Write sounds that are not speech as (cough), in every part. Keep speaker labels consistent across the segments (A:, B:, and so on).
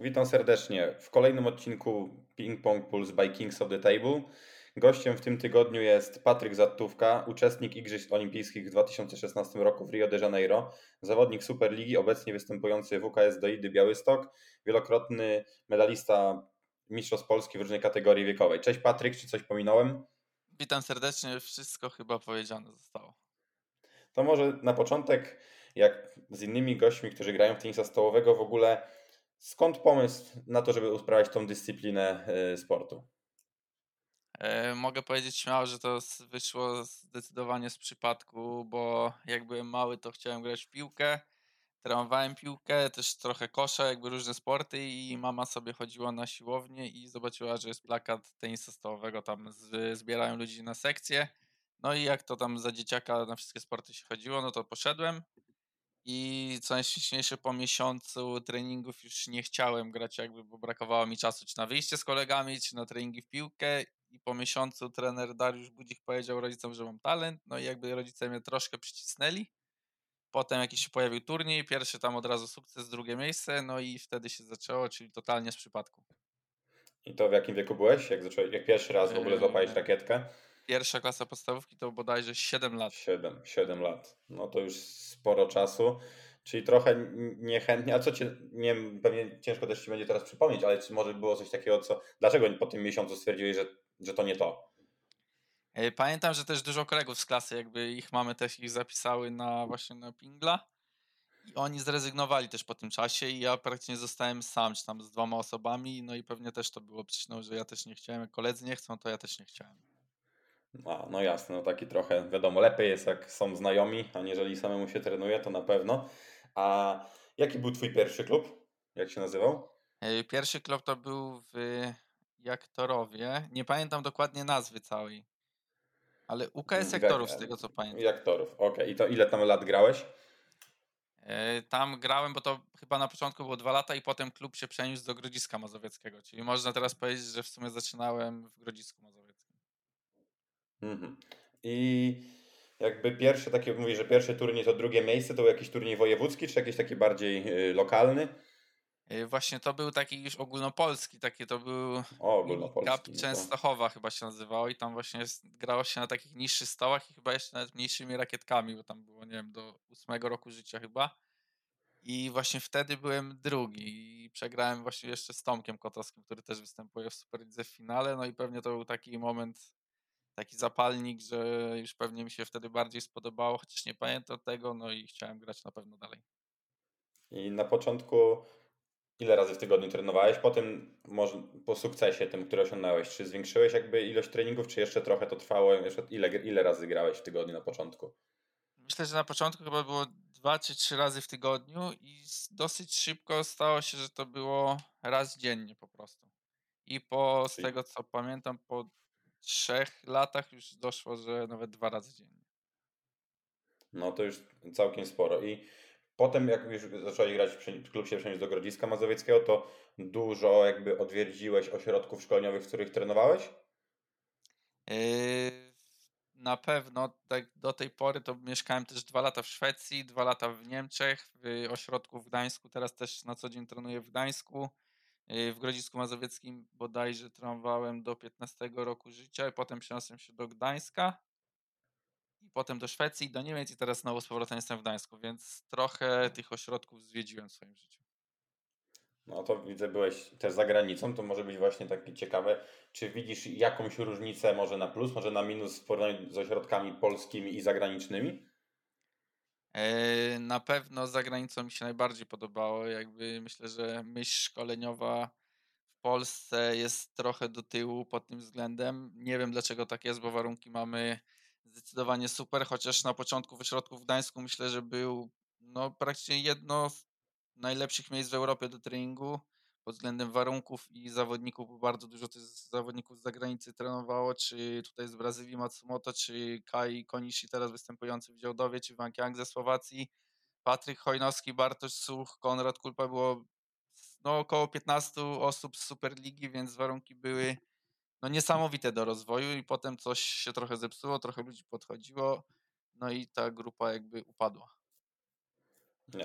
A: Witam serdecznie w kolejnym odcinku Ping Pong Pulse by Kings of the Table. Gościem w tym tygodniu jest Patryk Zattówka, uczestnik Igrzysk Olimpijskich w 2016 roku w Rio de Janeiro, zawodnik Superligi, obecnie występujący w UKS Doidy Białystok, wielokrotny medalista Mistrzostw Polski w różnej kategorii wiekowej. Cześć Patryk, czy coś pominąłem?
B: Witam serdecznie, wszystko chyba powiedziane zostało.
A: To może na początek, jak z innymi gośćmi, którzy grają w tenisa stołowego, w ogóle skąd pomysł na to, żeby usprawiać tą dyscyplinę y, sportu?
B: E, mogę powiedzieć śmiało, że to wyszło zdecydowanie z przypadku, bo jak byłem mały, to chciałem grać w piłkę. Trenowałem piłkę, też trochę kosze, jakby różne sporty i mama sobie chodziła na siłownię i zobaczyła, że jest plakat tenisa stołowego, tam zbierają ludzi na sekcję. No i jak to tam za dzieciaka na wszystkie sporty się chodziło, no to poszedłem. I co najśmieszniejsze, po miesiącu treningów już nie chciałem grać, jakby, bo brakowało mi czasu, czy na wyjście z kolegami, czy na treningi w piłkę. I po miesiącu trener Dariusz Budzik powiedział rodzicom, że mam talent. No i jakby rodzice mnie troszkę przycisnęli. Potem jakiś się pojawił turniej, pierwszy tam od razu sukces, drugie miejsce, no i wtedy się zaczęło, czyli totalnie z przypadku.
A: I to w jakim wieku byłeś? Jak, zacząłeś, jak pierwszy raz w ogóle złapałeś rakietkę?
B: Pierwsza klasa podstawówki to bodajże 7 lat.
A: 7, 7 lat. No to już sporo czasu. Czyli trochę niechętnie, a co cię, nie wiem, pewnie ciężko też ci będzie teraz przypomnieć, ale czy może było coś takiego, co, dlaczego po tym miesiącu stwierdziłeś, że, że to nie to?
B: E, pamiętam, że też dużo kolegów z klasy, jakby ich mamy też ich zapisały na właśnie na Pingla i oni zrezygnowali też po tym czasie i ja praktycznie zostałem sam, czy tam z dwoma osobami, no i pewnie też to było przyczyną, że ja też nie chciałem, jak koledzy nie chcą, to ja też nie chciałem.
A: A, no jasne, no taki trochę, wiadomo, lepiej jest jak są znajomi, aniżeli samemu się trenuje, to na pewno. A jaki był twój pierwszy klub? Jak się nazywał?
B: E, pierwszy klub to był w Jaktorowie. Nie pamiętam dokładnie nazwy całej. Ale UKS Jaktorów, z tego co pamiętam.
A: Jaktorów, okej. Okay. I to ile tam lat grałeś?
B: E, tam grałem, bo to chyba na początku było dwa lata i potem klub się przeniósł do Grodziska Mazowieckiego. Czyli można teraz powiedzieć, że w sumie zaczynałem w Grodzisku Mazowieckim.
A: Mhm. I jakby pierwszy, takie mówi, że pierwszy turniej to drugie miejsce, to był jakiś turniej wojewódzki, czy jakiś taki bardziej y, lokalny?
B: Y, właśnie to był taki już ogólnopolski, taki to był
A: o, ogólnopolski, Cup
B: no Częstochowa chyba się nazywało i tam właśnie grało się na takich niższych stołach i chyba jeszcze nawet mniejszymi rakietkami, bo tam było, nie wiem, do ósmego roku życia chyba. I właśnie wtedy byłem drugi i przegrałem właśnie jeszcze z Tomkiem Kotowskim, który też występuje w Superlidze w finale, no i pewnie to był taki moment, taki zapalnik, że już pewnie mi się wtedy bardziej spodobało, chociaż nie pamiętam tego, no i chciałem grać na pewno dalej.
A: I na początku ile razy w tygodniu trenowałeś? Po tym, może po sukcesie tym, który osiągnąłeś, czy zwiększyłeś jakby ilość treningów, czy jeszcze trochę to trwało? Jeszcze ile, ile razy grałeś w tygodniu na początku?
B: Myślę, że na początku chyba było dwa czy trzy razy w tygodniu i dosyć szybko stało się, że to było raz dziennie po prostu. I po, z tego co pamiętam, po trzech latach już doszło, że nawet dwa razy dziennie.
A: No to już całkiem sporo. I potem jak już zacząłeś grać, klub się przeniósł do Grodziska Mazowieckiego, to dużo jakby odwiedziłeś ośrodków szkoleniowych, w których trenowałeś?
B: Yy, na pewno tak do tej pory to mieszkałem też dwa lata w Szwecji, dwa lata w Niemczech, w ośrodku w Gdańsku, teraz też na co dzień trenuję w Gdańsku. Yy, w Grodzisku Mazowieckim bodajże trenowałem do 15 roku życia i potem przeniosłem się do Gdańska i potem do Szwecji, do Niemiec i teraz znowu z powrotem jestem w Gdańsku, więc trochę tych ośrodków zwiedziłem w swoim życiu.
A: No to widzę, byłeś też za granicą, to może być właśnie takie ciekawe. Czy widzisz jakąś różnicę może na plus, może na minus w porównaniu z ośrodkami polskimi i zagranicznymi?
B: E, na pewno za granicą mi się najbardziej podobało. Jakby myślę, że myśl szkoleniowa w Polsce jest trochę do tyłu pod tym względem. Nie wiem dlaczego tak jest, bo warunki mamy zdecydowanie super, chociaż na początku w ośrodku w Gdańsku myślę, że był no, praktycznie jedno z najlepszych miejsc w Europie do treningu pod względem warunków i zawodników, bo bardzo dużo tych zawodników z zagranicy trenowało, czy tutaj z Brazylii Matsumoto, czy Kai Konishi teraz występujący w Działdowie, czy Wang Yang ze Słowacji, Patryk Hojnowski, Bartosz Such, Konrad Kulpa, było no, około 15 osób z Superligi, więc warunki były no, niesamowite do rozwoju i potem coś się trochę zepsuło, trochę ludzi podchodziło, no i ta grupa jakby upadła.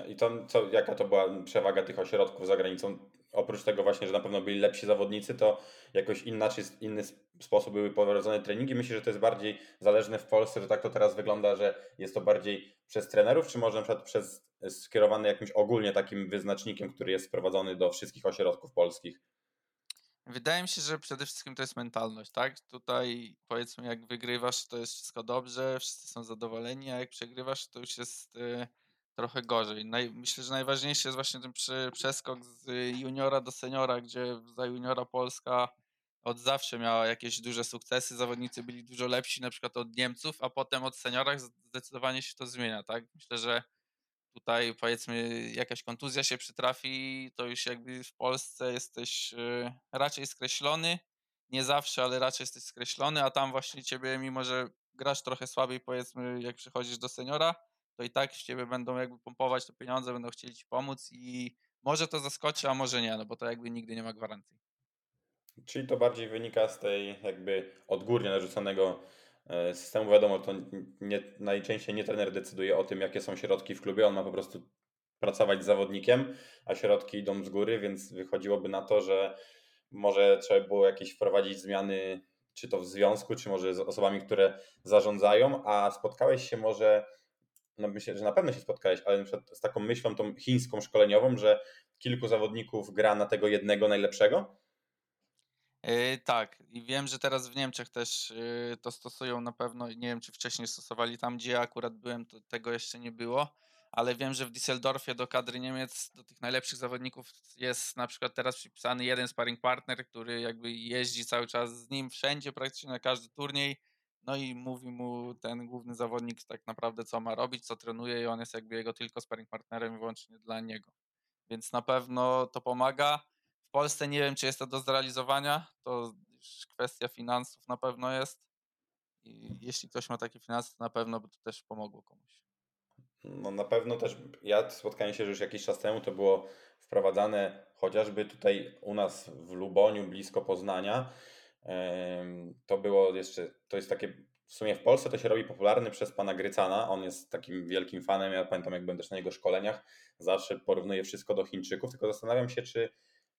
A: I to, co, jaka to była przewaga tych ośrodków za granicą? Oprócz tego właśnie, że na pewno byli lepsi zawodnicy, to jakoś inaczej, inny sposób były prowadzone treningi. Myślę, że to jest bardziej zależne w Polsce, że tak to teraz wygląda, że jest to bardziej przez trenerów, czy może na przykład przez skierowane jakimś ogólnie takim wyznacznikiem, który jest wprowadzony do wszystkich ośrodków polskich?
B: Wydaje mi się, że przede wszystkim to jest mentalność, tak? Tutaj powiedzmy, jak wygrywasz, to jest wszystko dobrze, wszyscy są zadowoleni, a jak przegrywasz, to już jest y, trochę gorzej. Naj, myślę, że najważniejszy jest właśnie ten przy, przeskok z juniora do seniora, gdzie za juniora Polska od zawsze miała jakieś duże sukcesy, zawodnicy byli dużo lepsi na przykład od Niemców, a potem od seniorach zdecydowanie się to zmienia, tak? Myślę, że tutaj powiedzmy jakaś kontuzja się przytrafi, to już jakby w Polsce jesteś y, raczej skreślony, nie zawsze, ale raczej jesteś skreślony, a tam właśnie ciebie, mimo że grasz trochę słabiej powiedzmy jak przychodzisz do seniora, to i tak w ciebie będą jakby pompować te pieniądze, będą chcieli ci pomóc i może to zaskoczy, a może nie, no bo to jakby nigdy nie ma gwarancji.
A: Czyli to bardziej wynika z tej jakby odgórnie narzuconego e, systemu. Wiadomo, to nie, najczęściej nie trener decyduje o tym, jakie są środki w klubie, on ma po prostu pracować z zawodnikiem, a środki idą z góry, więc wychodziłoby na to, że może trzeba było jakieś wprowadzić zmiany, czy to w związku, czy może z osobami, które zarządzają, a spotkałeś się może, no myślę, że na pewno się spotkałeś, ale na przykład z taką myślą tą chińską szkoleniową, że kilku zawodników gra na tego jednego najlepszego?
B: Yy, tak, i wiem, że teraz w Niemczech też yy, to stosują na pewno. Nie wiem, czy wcześniej stosowali tam, gdzie ja akurat byłem, to tego jeszcze nie było, ale wiem, że w Düsseldorfie do kadry Niemiec, do tych najlepszych zawodników jest na przykład teraz przypisany jeden sparring partner, który jakby jeździ cały czas z nim wszędzie, praktycznie na każdy turniej. No i mówi mu ten główny zawodnik tak naprawdę, co ma robić, co trenuje, i on jest jakby jego tylko sparring partnerem wyłącznie dla niego. Więc na pewno to pomaga. W Polsce nie wiem, czy jest to do zrealizowania. To już kwestia finansów na pewno jest. I jeśli ktoś ma takie finanse, to na pewno by to też pomogło komuś.
A: No na pewno też, ja spotkałem się już jakiś czas temu, to było wprowadzane chociażby tutaj u nas w Luboniu, blisko Poznania. To było jeszcze, to jest takie, w sumie w Polsce to się robi popularny przez pana Grycana, on jest takim wielkim fanem, ja pamiętam jak byłem też na jego szkoleniach, zawsze porównuje wszystko do Chińczyków, tylko zastanawiam się, czy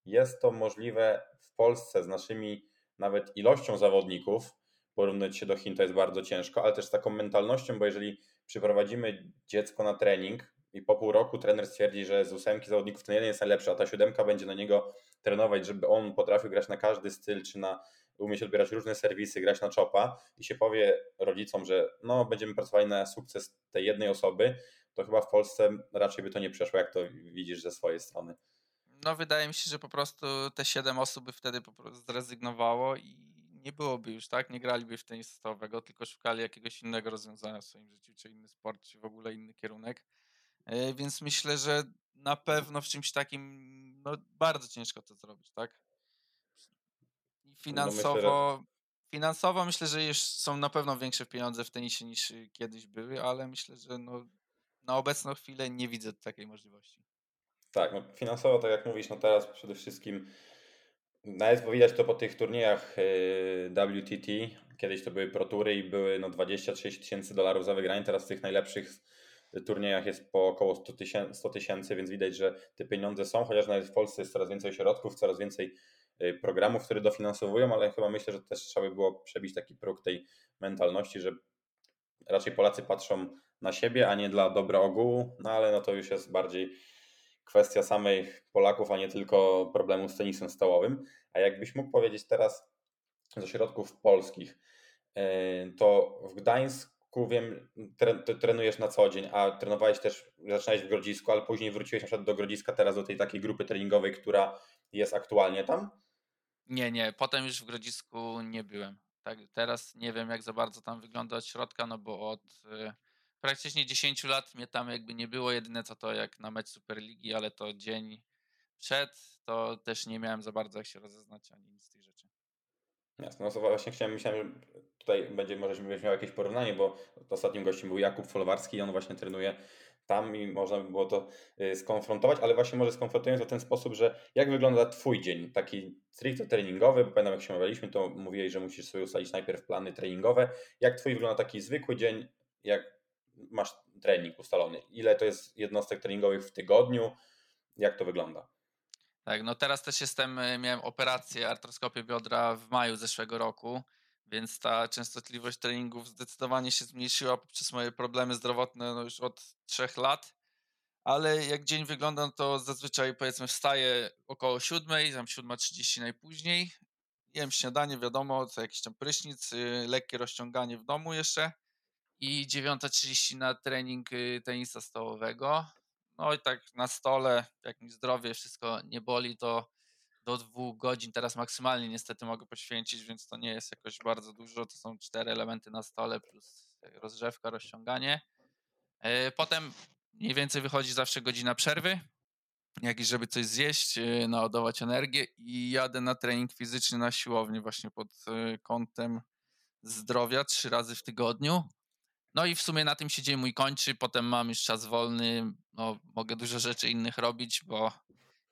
A: jest to możliwe w Polsce z naszymi nawet ilością zawodników, porównać się do Chin to jest bardzo ciężko, ale też z taką mentalnością, bo jeżeli przyprowadzimy dziecko na trening i po pół roku trener stwierdzi, że z ósemki zawodników ten jeden jest najlepszy, a ta siódemka będzie na niego trenować, żeby on potrafił grać na każdy styl, czy na umieć odbierać różne serwisy, grać na czopa i się powie rodzicom, że no będziemy pracowali na sukces tej jednej osoby, to chyba w Polsce raczej by to nie przeszło, jak to widzisz ze swojej strony.
B: No wydaje mi się, że po prostu te siedem osób by wtedy zrezygnowało i nie byłoby już, tak? Nie graliby w tenis stałowego, tylko szukali jakiegoś innego rozwiązania w swoim życiu, czy inny sport, czy w ogóle inny kierunek. E, więc myślę, że na pewno w czymś takim no, bardzo ciężko to zrobić, tak? Finansowo, no myślę, że... finansowo myślę, że już są na pewno większe pieniądze w tenisie niż kiedyś były, ale myślę, że no, na obecną chwilę nie widzę takiej możliwości.
A: Tak, no finansowo, tak jak mówisz, no teraz przede wszystkim nawet widać to po tych turniejach y, WTT. Kiedyś to były protury i były no 20-30 tysięcy dolarów za wygranie. Teraz w tych najlepszych turniejach jest po około 100 tysięcy, więc widać, że te pieniądze są, chociaż nawet w Polsce jest coraz więcej środków, coraz więcej y, programów, które dofinansowują, ale chyba myślę, że też trzeba by było przebić taki próg tej mentalności, że raczej Polacy patrzą na siebie, a nie dla dobra ogółu, no ale no to już jest bardziej kwestia samych Polaków, a nie tylko problemu z tenisem stołowym. A jakbyś mógł powiedzieć teraz z ośrodków polskich, e, to w Gdańsku wiem, trenujesz na co dzień, a trenowałeś też, zaczynałeś w Grodzisku, ale później wróciłeś na przykład do Grodziska teraz do tej takiej grupy treningowej, która jest aktualnie tam?
B: Nie, nie, potem już w Grodzisku nie byłem. Tak, teraz nie wiem jak za bardzo tam wygląda od środka, no bo od e, praktycznie 10 lat mnie tam jakby nie było. Jedyne co to jak na mecz Superligi, ale to dzień przed, to też nie miałem za bardzo jak się rozeznać ani nic z tych rzeczy.
A: Jasne, no właśnie chciałem, myślałem, że tutaj będzie, może byś miał jakieś porównanie, bo ostatnim gościem był Jakub Folwarski i on właśnie trenuje tam i można by było to y, skonfrontować, ale właśnie może skonfrontując to w ten sposób, że jak wygląda Twój dzień, taki stricte treningowy, bo pamiętam jak się omawialiśmy, to mówiłeś, że musisz sobie ustalić najpierw plany treningowe. Jak Twój wygląda taki zwykły dzień, jak masz trening ustalony? Ile to jest jednostek treningowych w tygodniu? Jak to wygląda?
B: Tak, no teraz też jestem, e, miałem operację, artroskopię biodra w maju zeszłego roku, więc ta częstotliwość treningów zdecydowanie się zmniejszyła poprzez moje problemy zdrowotne no już od trzech lat. Ale jak dzień wygląda, no to zazwyczaj powiedzmy wstaję około siódmej, tam 7.30 najpóźniej. Jem śniadanie, wiadomo, co jakiś tam prysznic, y, lekkie rozciąganie w domu jeszcze i 9.30 na trening y, tenisa stołowego. No i tak na stole, jak mi zdrowie, wszystko nie boli, to do dwóch godzin teraz maksymalnie niestety mogę poświęcić, więc to nie jest jakoś bardzo dużo. To są cztery elementy na stole plus rozrzewka, rozciąganie. E, potem mniej więcej wychodzi zawsze godzina przerwy, jakiś żeby coś zjeść, e, naładować energię i jadę na trening fizyczny na siłownię właśnie pod e, kątem zdrowia trzy razy w tygodniu. No i w sumie na tym się dzień mój kończy, potem mam już czas wolny, no, mogę dużo rzeczy innych robić, bo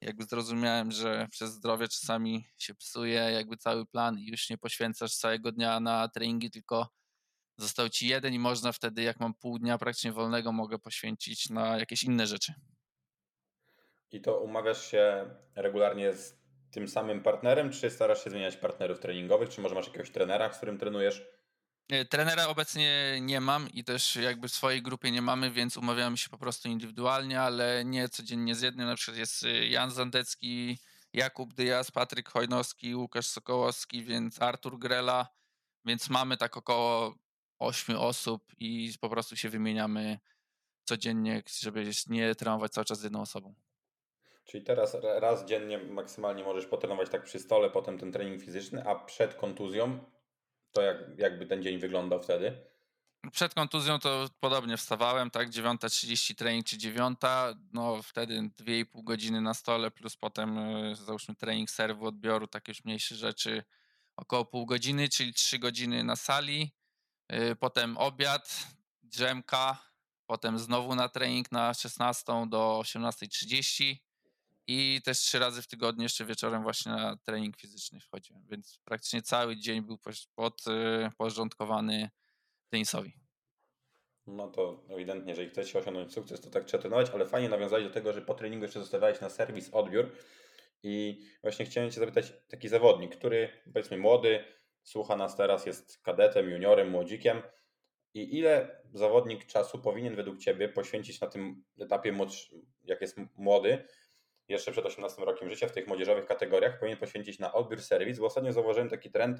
B: jakby zrozumiałem, że przez zdrowie czasami się psuje jakby cały plan i już nie poświęcasz całego dnia na treningi, tylko został ci jeden i można wtedy, jak mam pół dnia praktycznie wolnego, mogę poświęcić na jakieś inne rzeczy.
A: I to umawiasz się regularnie z tym samym partnerem, czy starasz się zmieniać partnerów treningowych, czy może masz jakiegoś trenera, z którym trenujesz?
B: E, trenera obecnie nie mam i też jakby w swojej grupie nie mamy, więc umawiamy się po prostu indywidualnie, ale nie codziennie z jednym. Na przykład jest y, Jan Zandecki, Jakub Dyjas, Patryk Hojnowski, Łukasz Sokołowski, więc Artur Grela, więc mamy tak około ośmiu osób i po prostu się wymieniamy codziennie, żeby nie trenować cały czas z jedną osobą.
A: Czyli teraz raz dziennie maksymalnie możesz potrenować tak przy stole, potem ten trening fizyczny, a przed kontuzją to jak, jakby ten dzień wyglądał wtedy?
B: Przed kontuzją to podobnie wstawałem, tak, 9.30 trening czy 9, no wtedy 2,5 godziny na stole, plus potem e, załóżmy trening serwu, odbioru, takie już mniejsze rzeczy, około pół godziny, czyli 3 godziny na sali, e, potem obiad, drzemka, potem znowu na trening na 16 do 18.30 i też trzy razy w tygodniu jeszcze wieczorem właśnie na trening fizyczny wchodziłem, więc praktycznie cały dzień był podporządkowany tenisowi.
A: No to ewidentnie, jeżeli chcecie osiągnąć sukces, to tak trzeba trenować, ale fajnie nawiązać do tego, że po treningu jeszcze zostawiałeś na serwis odbiór i właśnie chciałem Cię zapytać, taki zawodnik, który powiedzmy młody, słucha nas teraz, jest kadetem, juniorem, młodzikiem i ile zawodnik czasu powinien według Ciebie poświęcić na tym etapie, jak jest młody, jeszcze przed 18 rokiem życia w tych młodzieżowych kategoriach powinien poświęcić na odbiór serwis, bo ostatnio zauważyłem taki trend,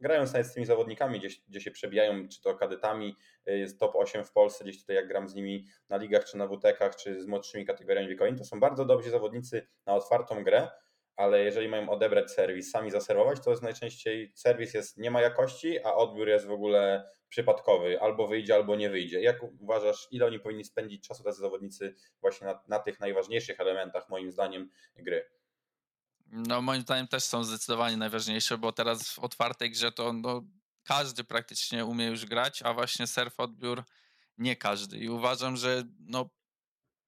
A: grając nawet z tymi zawodnikami, gdzie, gdzie się przebijają, czy to kadetami, y, jest top 8 w Polsce, gdzieś tutaj jak gram z nimi na ligach, czy na WTK, czy z młodszymi kategoriami wiekowymi, to są bardzo dobrzy zawodnicy na otwartą grę, ale jeżeli mają odebrać serwis, sami zaserwować, to jest najczęściej serwis jest nie ma jakości, a odbiór jest w ogóle przypadkowy, albo wyjdzie, albo nie wyjdzie. Jak uważasz, ile oni powinni spędzić czasu tacy zawodnicy właśnie na, na tych najważniejszych elementach, moim zdaniem, gry?
B: No moim zdaniem też są zdecydowanie najważniejsze, bo teraz w otwartej grze to no, każdy praktycznie umie już grać, a właśnie surf odbiór nie każdy. I uważam, że no,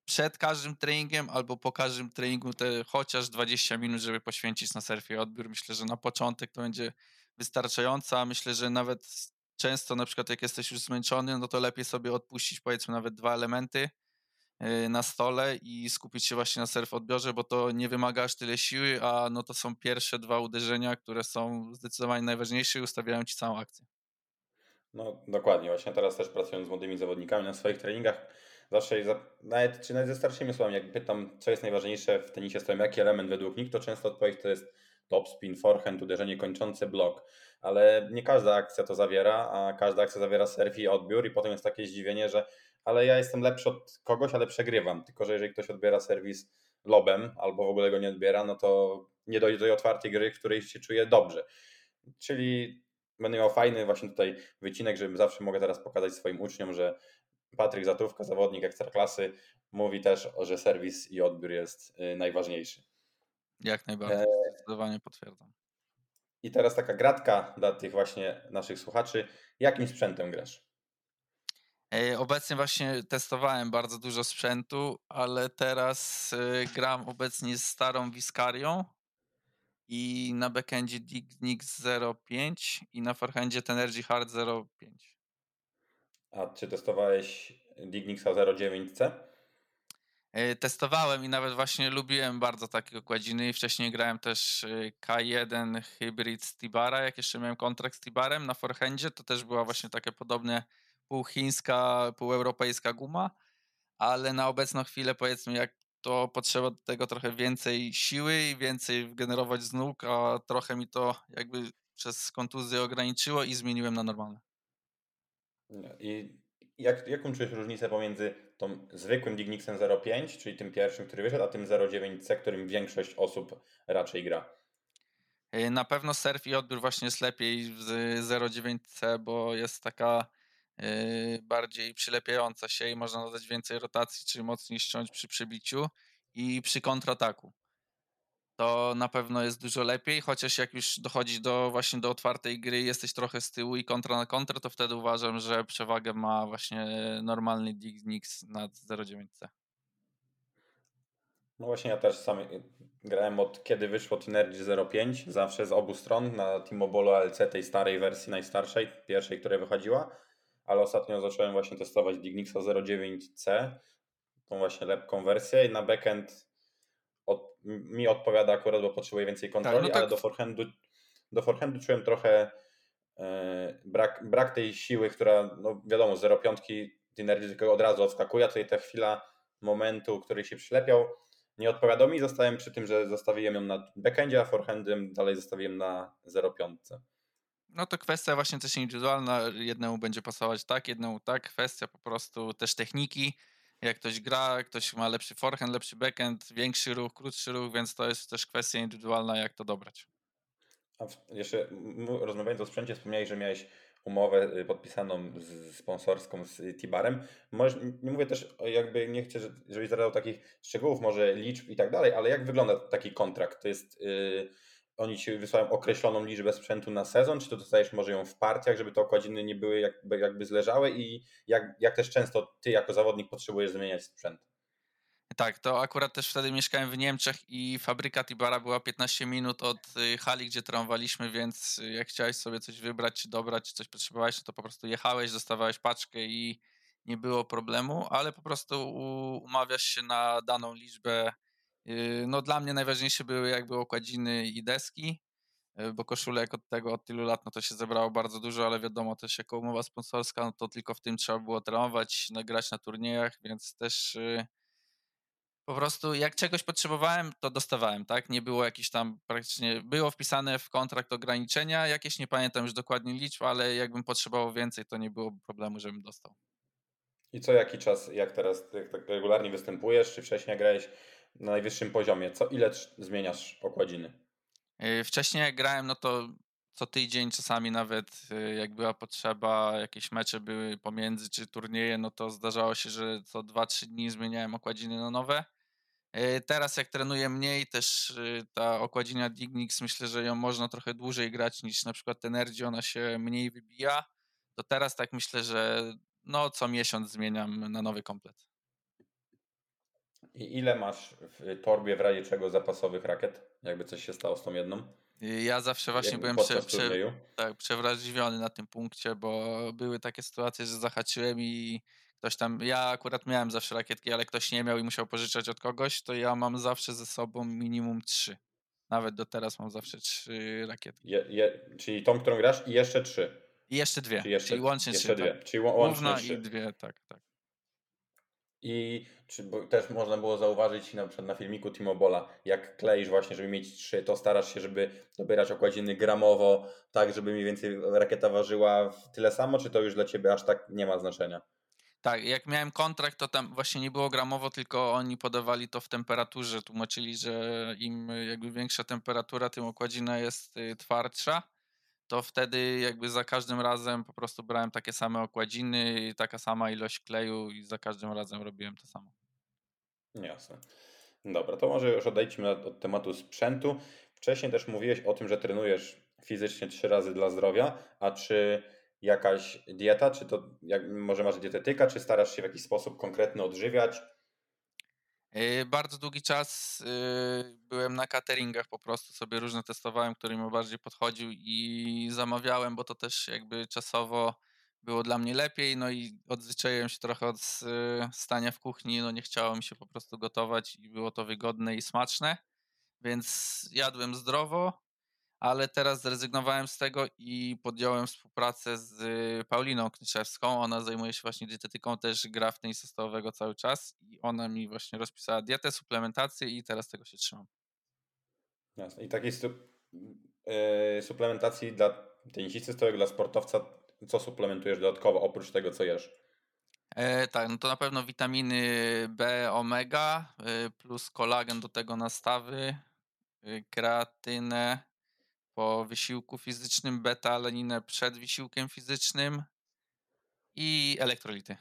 B: przed każdym treningiem albo po każdym treningu te chociaż 20 minut, żeby poświęcić na surfie odbiór. Myślę, że na początek to będzie wystarczająca. Myślę, że nawet często na przykład jak jesteś już zmęczony, no to lepiej sobie odpuścić powiedzmy nawet dwa elementy y, na stole i skupić się właśnie na surf odbiorze, bo to nie wymaga aż tyle siły, a no to są pierwsze dwa uderzenia, które są zdecydowanie najważniejsze i ustawiają ci całą akcję.
A: No dokładnie, właśnie teraz też pracując z młodymi zawodnikami na swoich treningach, zawsze, nawet, czy nawet ze starszymi osobami, jak pytam, co jest najważniejsze w tenisie stołem, jaki element według nich, to często odpowiedź to jest top spin, forehand, uderzenie kończące, blok. Ale nie każda akcja to zawiera, a każda akcja zawiera serw i odbiór i potem jest takie zdziwienie, że ale ja jestem lepszy od kogoś, ale przegrywam. Tylko, że jeżeli ktoś odbiera serwis lobem albo w ogóle go nie odbiera, no to nie dojdzie do tej otwartej gry, w której się czuje dobrze. Czyli będę miał fajny właśnie tutaj wycinek, żebym zawsze mogę teraz pokazać swoim uczniom, że Patryk Zatówka, zawodnik ekstraklasy, mówi też, że serwis i odbiór jest y, najważniejszy.
B: Jak najbardziej, e... zdecydowanie potwierdzam.
A: I teraz taka gratka dla tych właśnie naszych słuchaczy. Jakim sprzętem grasz?
B: E, obecnie właśnie testowałem bardzo dużo sprzętu, ale teraz y, gram obecnie z starą Viscarią i na backendzie Dignix 05 i na forehandzie Tenergy Hard 05.
A: A czy testowałeś Dignixa 09C?
B: Yy, testowałem i nawet właśnie lubiłem bardzo takie okładziny. Wcześniej grałem też yy, K1 Hybrid z Tibara, jak jeszcze miałem kontrakt z Tibarem na forehandzie, to też była właśnie takie podobne półchińska, półeuropejska guma, ale na obecną chwilę powiedzmy jak to potrzeba do tego trochę więcej siły i więcej generować z nóg, a trochę mi to jakby przez kontuzję ograniczyło i zmieniłem na normalne.
A: I jak, jaką czujesz różnicę pomiędzy tą zwykłym Dignixem 05, czyli tym pierwszym, który wyszedł, a tym 09C, którym większość osób raczej gra?
B: Y, na pewno surf i odbiór właśnie jest lepiej z 09C, bo jest taka yy, bardziej przylepiająca się i można dodać więcej rotacji, czyli mocniej ściąć przy przebiciu i przy kontrataku. To na pewno jest dużo lepiej, chociaż jak już dochodzi do właśnie do otwartej gry, jesteś trochę z tyłu i kontra na kontrę, to wtedy uważam, że przewagę ma właśnie normalny Dignix nad 09C.
A: No właśnie ja też sam grałem od kiedy wyszło Tinergy 05, zawsze z obu stron na T-Mobile LC, tej starej wersji, najstarszej, pierwszej, która wychodziła, ale ostatnio zacząłem właśnie testować Dignixa 09C, tą właśnie lepką wersję i na backend mi odpowiada akurat, bo potrzebuję więcej kontroli, tak, no tak. ale do forehandu, do forehandu czułem trochę e, brak, brak tej siły, która, no wiadomo, 0,5 Tinergy tylko od razu odskakuje, a tutaj ta chwila momentu, który się przylepiał, nie odpowiadał mi. Zostałem przy tym, że zostawiłem ją na backendzie, a forehandem dalej zostawiłem na 0,5.
B: No to kwestia właśnie też indywidualna. Jednemu będzie pasować tak, jednemu tak. Kwestia po prostu też techniki. Jak ktoś gra, ktoś ma lepszy forehand, lepszy backhand, większy ruch, krótszy ruch, więc to jest też kwestia indywidualna, jak to dobrać.
A: A jeszcze rozmawiając o sprzęcie, wspomniałeś, że miałeś umowę y, podpisaną z sponsorską z Tibarem. Może, nie mówię też, jakby nie chcę, żebyś zadał takich szczegółów, może liczb i tak dalej, ale jak wygląda taki kontrakt? To jest, yy, oni ci wysyłają określoną liczbę sprzętu na sezon, czy to dostajesz może ją w partiach, żeby te okładziny nie były jakby, jakby zleżałe i jak, jak też często ty jako zawodnik potrzebujesz zmieniać sprzęt?
B: Tak, to akurat też wtedy mieszkałem w Niemczech i fabryka Tibara była 15 minut od y, hali, gdzie trąwaliśmy, więc y, jak chciałeś sobie coś wybrać, czy dobrać, czy coś potrzebowałeś, to po prostu jechałeś, dostawałeś paczkę i nie było problemu, ale po prostu umawiasz się na daną liczbę. Y, no dla mnie najważniejsze były jakby okładziny i deski, bo koszulek od tego od tylu lat no to się zebrało bardzo dużo, ale wiadomo też jako umowa sponsorska, no to tylko w tym trzeba było trenować, nagrać na turniejach, więc też po prostu jak czegoś potrzebowałem, to dostawałem, tak? Nie było jakiś tam praktycznie, było wpisane w kontrakt ograniczenia, jakieś nie pamiętam już dokładnie liczb, ale jakbym potrzebował więcej, to nie było problemu, żebym dostał.
A: I co jaki czas, jak teraz jak tak regularnie występujesz, czy wcześniej grałeś na najwyższym poziomie, co ile zmieniasz okładziny?
B: Y, wcześniej jak grałem, no to co tydzień, czasami nawet y, jak była potrzeba, jakieś mecze były pomiędzy, czy turnieje, no to zdarzało się, że co 2-3 dni zmieniałem okładziny na nowe. E, teraz jak trenuję mniej, też ta okładzina Dignix, myślę, że ją można trochę dłużej grać niż na przykład Energy, ona się mniej wybija. To teraz tak myślę, że no co miesiąc zmieniam na nowy komplet.
A: I ile masz w torbie w razie czego zapasowych rakiet? Jakby coś się stało z tą jedną?
B: Ja zawsze właśnie Jak byłem prze, prze, tak, przewrażliwiony na tym punkcie, bo były takie sytuacje, że zahaczyłem i ktoś tam, ja akurat miałem zawsze rakietki, ale ktoś nie miał i musiał pożyczać od kogoś, to ja mam zawsze ze sobą minimum trzy. Nawet do teraz mam zawsze trzy rakietki.
A: Je, je, czyli tą, którą grasz i jeszcze trzy.
B: I jeszcze dwie. Czyli, jeszcze, czyli łącznie
A: jeszcze
B: trzy.
A: Dwie. Tak. Czyli łącznie trzy.
B: i dwie, tak, tak.
A: I czy, też można było zauważyć na przykład na filmiku Timobola, jak kleisz właśnie, żeby mieć trzy, to starasz się, żeby dobierać okładziny gramowo, tak, żeby mniej więcej rakieta ważyła tyle samo, czy to już dla Ciebie aż tak nie ma znaczenia?
B: Tak, jak miałem kontrakt, to tam właśnie nie było gramowo, tylko oni podawali to w temperaturze. Tłumaczyli, że im jakby większa temperatura, tym okładzina jest y, twardsza. To wtedy jakby za każdym razem po prostu brałem takie same okładziny, taka sama ilość kleju i za każdym razem robiłem to samo.
A: Jasne. Dobra, to może już odejdźmy od tematu sprzętu. Wcześniej też mówiłeś o tym, że trenujesz fizycznie trzy razy dla zdrowia, a czy jakaś dieta, czy to jak, może masz dietetyka, czy starasz się w jakiś sposób konkretny odżywiać?
B: Yy, bardzo długi czas yy, byłem na cateringach, po prostu sobie różne testowałem, który mi bardziej podchodził i zamawiałem, bo to też jakby czasowo było dla mnie lepiej, no i odzwyczaiłem się trochę od stania w kuchni, no nie chciało mi się po prostu gotować i było to wygodne i smaczne, więc jadłem zdrowo, ale teraz zrezygnowałem z tego i podjąłem współpracę z Pauliną Knyszewską. Ona zajmuje się właśnie dietetyką, też gra w tenisa stołowego cały czas i ona mi właśnie rozpisała dietę, suplementację i teraz tego się trzymam.
A: Jasne. I takiej su yy, suplementacji dla tenisisty stołowego, dla sportowca, co suplementujesz dodatkowo oprócz tego, co jesz?
B: E, tak, no to na pewno witaminy B, omega, y, plus kolagen do tego nastawy, y, kreatynę, po wysiłku fizycznym, beta-alaninę przed wysiłkiem fizycznym i elektrolity.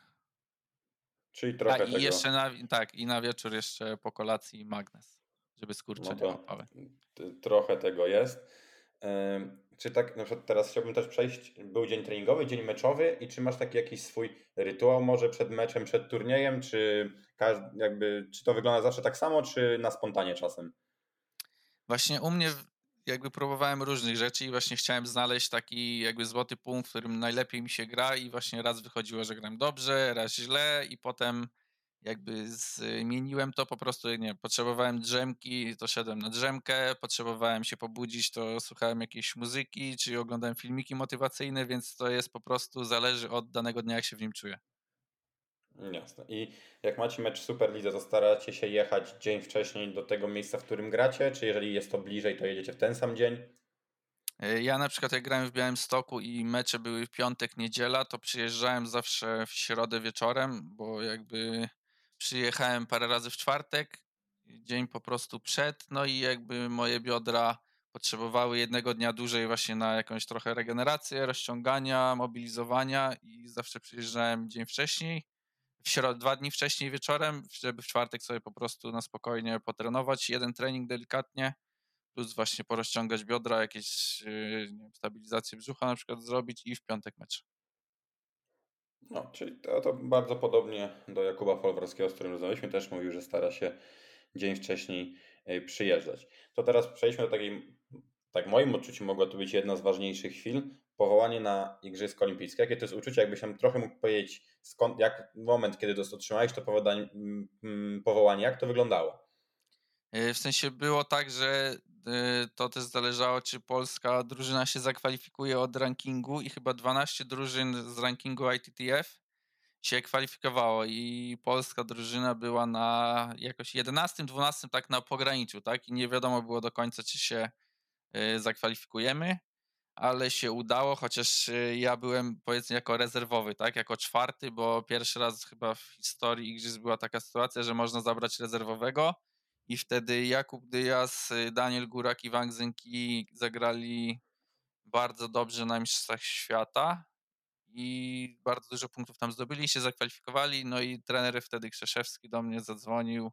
A: Czyli trochę
B: A, i
A: tego.
B: jeszcze na, tak, i na wieczór jeszcze po kolacji magnez, żeby skurcze
A: No
B: łapały.
A: trochę tego jest. Czy tak, na przykład teraz chciałbym też przejść, był dzień treningowy, dzień meczowy i czy masz taki jakiś swój rytuał może przed meczem, przed turniejem, czy każdy, jakby, czy to wygląda zawsze tak samo, czy na spontanie czasem?
B: Właśnie u mnie jakby próbowałem różnych rzeczy i właśnie chciałem znaleźć taki jakby złoty punkt, w którym najlepiej mi się gra i właśnie raz wychodziło, że gram dobrze, raz źle i potem jakby zmieniłem to po prostu, nie potrzebowałem drzemki, to szedłem na drzemkę, potrzebowałem się pobudzić, to słuchałem jakiejś muzyki, czy oglądałem filmiki motywacyjne, więc to jest po prostu, zależy od danego dnia, jak się w nim czuję.
A: Jasne. I jak macie mecz Superlidze, to staracie się jechać dzień wcześniej do tego miejsca, w którym gracie, czy jeżeli jest to bliżej, to jedziecie w ten sam dzień?
B: E, Ja na przykład jak grałem w Białymstoku i mecze były w piątek, niedziela, to przyjeżdżałem zawsze w środę wieczorem, bo jakby przyjechałem parę razy w czwartek, dzień po prostu przed, no i jakby moje biodra potrzebowały jednego dnia dłużej właśnie na jakąś trochę regenerację, rozciągania, mobilizowania i zawsze przyjeżdżałem dzień wcześniej, w środę, dwa dni wcześniej wieczorem, żeby w czwartek sobie po prostu na spokojnie potrenować, jeden trening delikatnie, plus właśnie porozciągać biodra, jakieś yy, nie wiem, stabilizację brzucha na przykład zrobić i w piątek mecz.
A: No, czyli to, to bardzo podobnie do Jakuba Folwarskiego, z którym rozmawialiśmy, też mówił, że stara się dzień wcześniej y, przyjeżdżać. To teraz przejdźmy do takiej, tak moim odczuciu mogła to być jedna z ważniejszych chwil, powołanie na Igrzyska Olimpijskie. Jakie to jest uczucie, jakbyś nam trochę mógł powiedzieć, skąd, jak moment, kiedy otrzymałeś to powołanie, mm, mm, powołanie, jak to wyglądało?
B: Yy, W sensie było tak, że yy, to też zależało, czy polska drużyna się zakwalifikuje od rankingu i chyba 12 drużyn z rankingu ITTF się kwalifikowało i polska drużyna była na jakoś 11, 12 tak na pograniczu, tak? I nie wiadomo było do końca, czy się yy, zakwalifikujemy, ale się udało, chociaż yy, ja byłem powiedzmy jako rezerwowy, tak? Jako czwarty, bo pierwszy raz chyba w historii igrzysk była taka sytuacja, że można zabrać rezerwowego i wtedy Jakub Dyjas, y, Daniel Górak i Wang Zynki zagrali bardzo dobrze na Mistrzostwach Świata i bardzo dużo punktów tam zdobyli, się zakwalifikowali, no i trener wtedy Krzeszewski do mnie zadzwonił,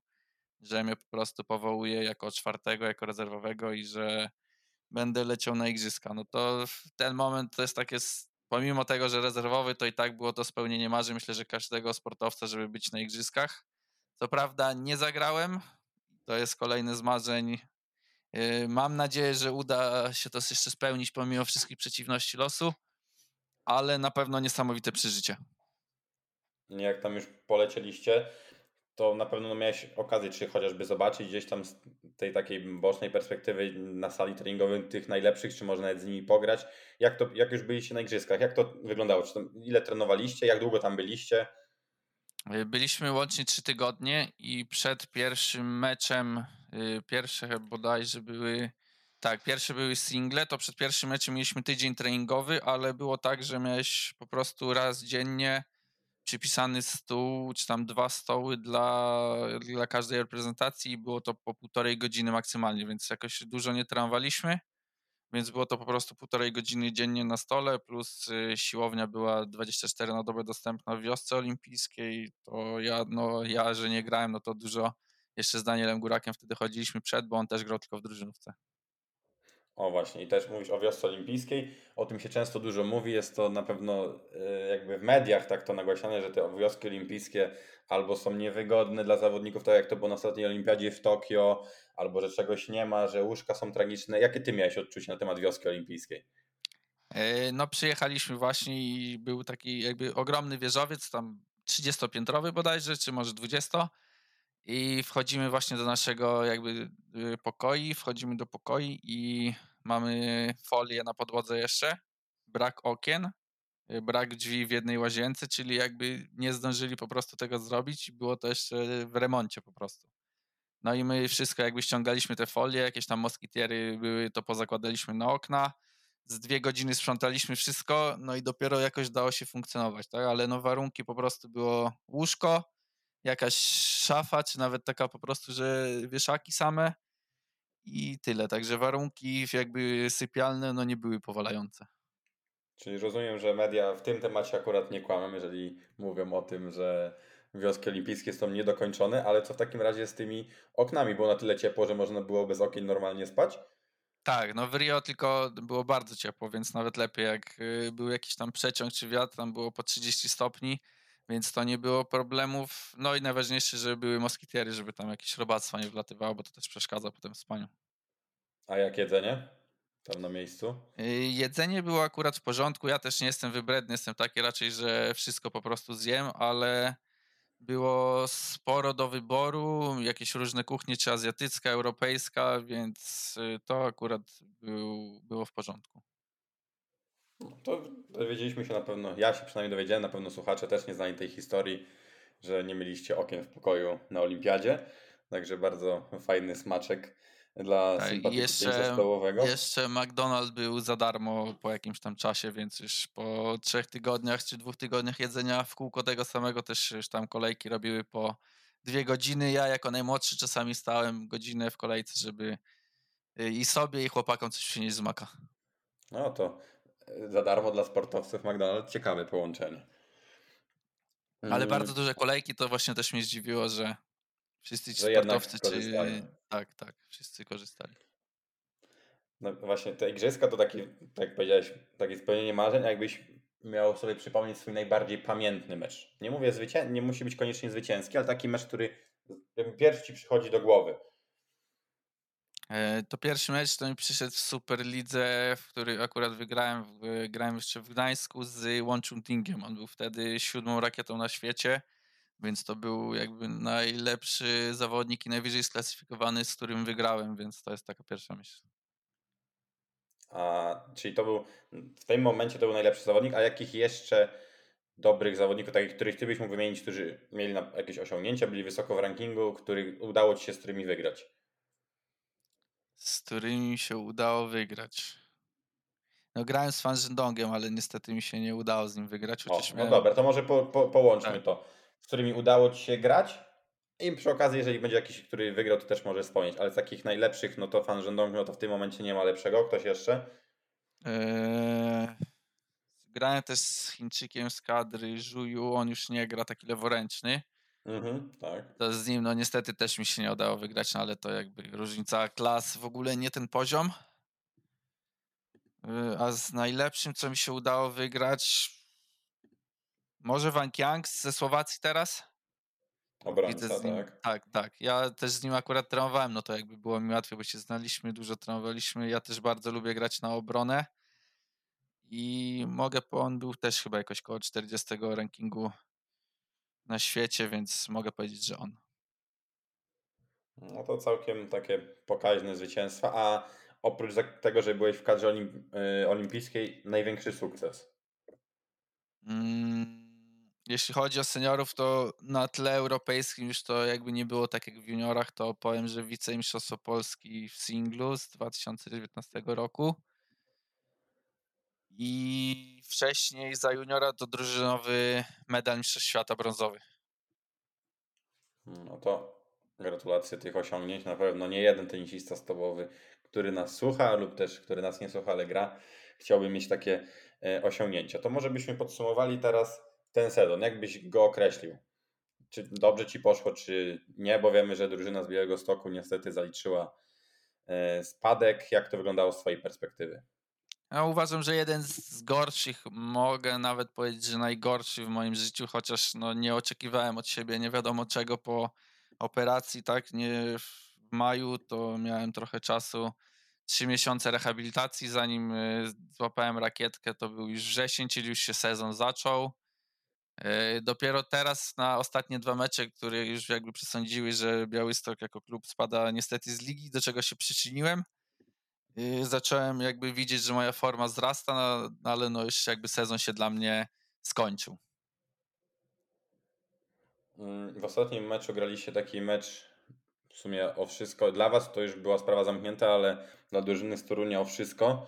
B: że mnie po prostu powołuje jako czwartego, jako rezerwowego i że będę leciał na igrzyska. No to ten moment to jest takie, pomimo tego, że rezerwowy, to i tak było to spełnienie marzeń, myślę, że każdego sportowca, żeby być na igrzyskach. Co prawda nie zagrałem, to jest kolejny z marzeń. Yy, Mam nadzieję, że uda się to jeszcze spełnić pomimo wszystkich przeciwności losu, ale na pewno niesamowite przeżycie.
A: Jak tam już polecieliście, to na pewno miałeś okazję, czy chociażby zobaczyć gdzieś tam z tej takiej bocznej perspektywy na sali treningowej tych najlepszych, czy może nawet z nimi pograć. Jak, to, jak już byliście na igrzyskach, jak to wyglądało? Czy tam, ile trenowaliście, jak długo tam byliście?
B: Yy, Byliśmy łącznie trzy tygodnie i przed pierwszym meczem, yy, pierwsze bodajże były, tak, pierwsze były single, to przed pierwszym meczem mieliśmy tydzień treningowy, ale było tak, że miałeś po prostu raz dziennie przypisany stół, czy tam dwa stoły dla, dla każdej reprezentacji i było to po półtorej godziny maksymalnie, więc jakoś dużo nie trenowaliśmy, więc było to po prostu półtorej godziny dziennie na stole, plus y, siłownia była 24 na dobę dostępna w wiosce olimpijskiej, to ja, no ja, że nie grałem, no to dużo jeszcze z Danielem Górakiem wtedy chodziliśmy przed, bo on też grał tylko w drużynówce.
A: O właśnie, i też mówisz o wiosce olimpijskiej. O tym się często dużo mówi. Jest to na pewno e, jakby w mediach tak to nagłaśniane, że te wioski olimpijskie albo są niewygodne dla zawodników, tak jak to było na ostatniej olimpiadzie w Tokio, albo że czegoś nie ma, że łóżka są tragiczne. Jakie ty miałeś odczucie na temat wioski olimpijskiej?
B: E, no przyjechaliśmy właśnie i był taki jakby ogromny wieżowiec, tam 30-piętrowy bodajże, czy może 20. I wchodzimy właśnie do naszego jakby y, pokoi, wchodzimy do pokoi i mamy folię na podłodze jeszcze, brak okien, y, brak drzwi w jednej łazience, czyli jakby nie zdążyli po prostu tego zrobić było to jeszcze w remoncie po prostu. No i my wszystko jakby ściągaliśmy te folie, jakieś tam moskitiery były, to pozakładaliśmy na okna, z dwie godziny sprzątaliśmy wszystko, no i dopiero jakoś dało się funkcjonować, tak? Ale no warunki po prostu było łóżko, jakaś szafa, czy nawet taka po prostu, że wieszaki same i tyle. Także warunki jakby sypialne no nie były powalające.
A: Czyli rozumiem, że media w tym temacie akurat nie kłamią, jeżeli mówią o tym, że wioski olimpijskie są niedokończone, ale co w takim razie z tymi oknami? Było na tyle ciepło, że można było bez okien normalnie spać?
B: Tak, no w Rio tylko było bardzo ciepło, więc nawet lepiej jak y, był jakiś tam przeciąg czy wiatr, tam było po 30 stopni, więc to nie było problemów. No i najważniejsze, żeby były moskitiery, żeby tam jakieś robactwa nie wlatywało, bo to też przeszkadza potem w spaniu.
A: A jak jedzenie? Tam na miejscu?
B: Y, jedzenie było akurat w porządku. Ja też nie jestem wybredny, jestem taki raczej, że wszystko po prostu zjem, ale było sporo do wyboru, jakieś różne kuchnie, czy azjatycka, europejska, więc y, to akurat był, było w porządku.
A: To dowiedzieliśmy się na pewno, ja się przynajmniej dowiedziałem, na pewno słuchacze też nie znali tej historii, że nie mieliście okien w pokoju na olimpiadzie. Także bardzo fajny smaczek dla
B: Tak, jeszcze,
A: tenisza stołowego.
B: jeszcze McDonald's był za darmo po jakimś tam czasie, więc już po trzech tygodniach czy dwóch tygodniach jedzenia w kółko tego samego też już tam kolejki robiły po dwie godziny. Ja jako najmłodszy czasami stałem godzinę w kolejce, żeby y, i sobie i chłopakom coś przynieść z maka.
A: No to za darmo dla sportowców McDonald's, ciekawe połączenie.
B: Ale
A: Mm,
B: bardzo duże kolejki to właśnie też mnie zdziwiło, że wszyscy ci
A: Że
B: sportowcy
A: korzystają.
B: tak, tak, wszyscy korzystali.
A: No właśnie, te igrzyska to taki, tak jak powiedziałeś, takie spełnienie marzeń, jakbyś miał sobie przypomnieć swój najbardziej pamiętny mecz. Nie mówię zwycię... nie musi być koniecznie zwycięski, ale taki mecz, który pierwszy ci przychodzi do głowy.
B: E, To pierwszy mecz to mi przyszedł w Superlidze, w który akurat wygrałem, grałem jeszcze w Gdańsku z Łączundingiem. On był wtedy siódmą rakietą na świecie, więc to był jakby najlepszy zawodnik i najwyżej sklasyfikowany, z którym wygrałem, więc to jest taka pierwsza myśl.
A: A, czyli to był, w tym momencie to był najlepszy zawodnik, a jakich jeszcze dobrych zawodników, takich, których ty byś mógł wymienić, którzy mieli jakieś osiągnięcia, byli wysoko w rankingu, których udało ci się z którymi wygrać?
B: Z którymi się udało wygrać. No grałem z Fan Zhendongiem, ale niestety mi się nie udało z nim wygrać,
A: O, no
B: miałem...
A: dobra, to może po, po, połączmy
B: Tak.
A: to. Z którymi udało ci się grać i przy okazji, jeżeli będzie jakiś, który wygrał, to też może wspomnieć, ale z takich najlepszych, no to fan Rzędong, no to w tym momencie nie ma lepszego. Ktoś jeszcze?
B: Eee, grałem też z Chińczykiem z kadry Żuju, on już nie gra taki leworęczny.
A: Mhm, tak.
B: To z nim, no niestety też mi się nie udało wygrać, no ale to jakby różnica klas, w ogóle nie ten poziom. Yy, A z najlepszym, co mi się udało wygrać, może Wang Yang ze Słowacji teraz?
A: Obrońca, tak.
B: tak, tak. Ja też z nim akurat trenowałem, no to jakby było mi łatwiej, bo się znaliśmy, dużo trenowaliśmy. Ja też bardzo lubię grać na obronę i mogę, on był też chyba jakoś koło 40 rankingu na świecie, więc mogę powiedzieć, że on.
A: No to całkiem takie pokaźne zwycięstwa. A oprócz tego, że byłeś w kadrze olim, y, olimpijskiej, największy sukces.
B: Mm, Jeśli chodzi o seniorów, to na tle europejskim już to jakby nie było tak jak w juniorach, to powiem, że wicemistrzostwo Polski w singlu z 2019 roku i wcześniej za juniora to drużynowy medal Mistrzostw Świata brązowy.
A: No to gratulacje tych osiągnięć. Na pewno nie jeden tenisista stołowy, który nas słucha lub też który nas nie słucha, ale gra, chciałby mieć takie e, osiągnięcia. To może byśmy podsumowali teraz ten sezon. Jak byś go określił? Czy dobrze ci poszło, czy nie? Bo wiemy, że drużyna z Białego Stoku niestety zaliczyła e, spadek. Jak to wyglądało z twojej perspektywy?
B: Ja uważam, że jeden z gorszych, mogę nawet powiedzieć, że najgorszy w moim życiu, chociaż no nie oczekiwałem od siebie nie wiadomo czego po operacji, tak? Nie w maju to miałem trochę czasu, trzy miesiące rehabilitacji, zanim y, złapałem rakietkę, to był już wrzesień, czyli już się sezon zaczął. Y, dopiero teraz na ostatnie dwa mecze, które już jakby przesądziły, że Białystok jako klub spada niestety z ligi, do czego się przyczyniłem, zacząłem jakby widzieć, że moja forma wzrasta, no, ale no już jakby sezon się dla mnie skończył.
A: Mm, w ostatnim meczu graliście taki mecz w sumie o wszystko. Dla Was to już była sprawa zamknięta, ale dla drużyny z Torunia o wszystko.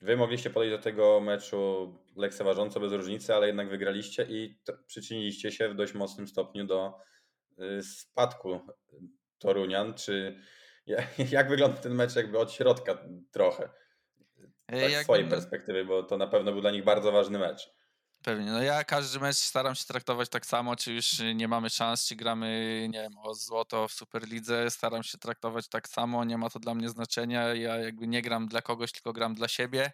A: Wy mogliście podejść do tego meczu lekceważąco, bez różnicy, ale jednak wygraliście i przyczyniliście się w dość mocnym stopniu do y, spadku Torunian. Czy (laughs) jak wygląda ten mecz jakby od środka trochę? Tak z swojej perspektywy, bo to na pewno był dla nich bardzo ważny mecz.
B: Pewnie. No ja każdy mecz staram się traktować tak samo, czy już nie mamy szans, czy gramy, nie wiem, o złoto w Superlidze, staram się traktować tak samo, nie ma to dla mnie znaczenia. Ja jakby nie gram dla kogoś, tylko gram dla siebie.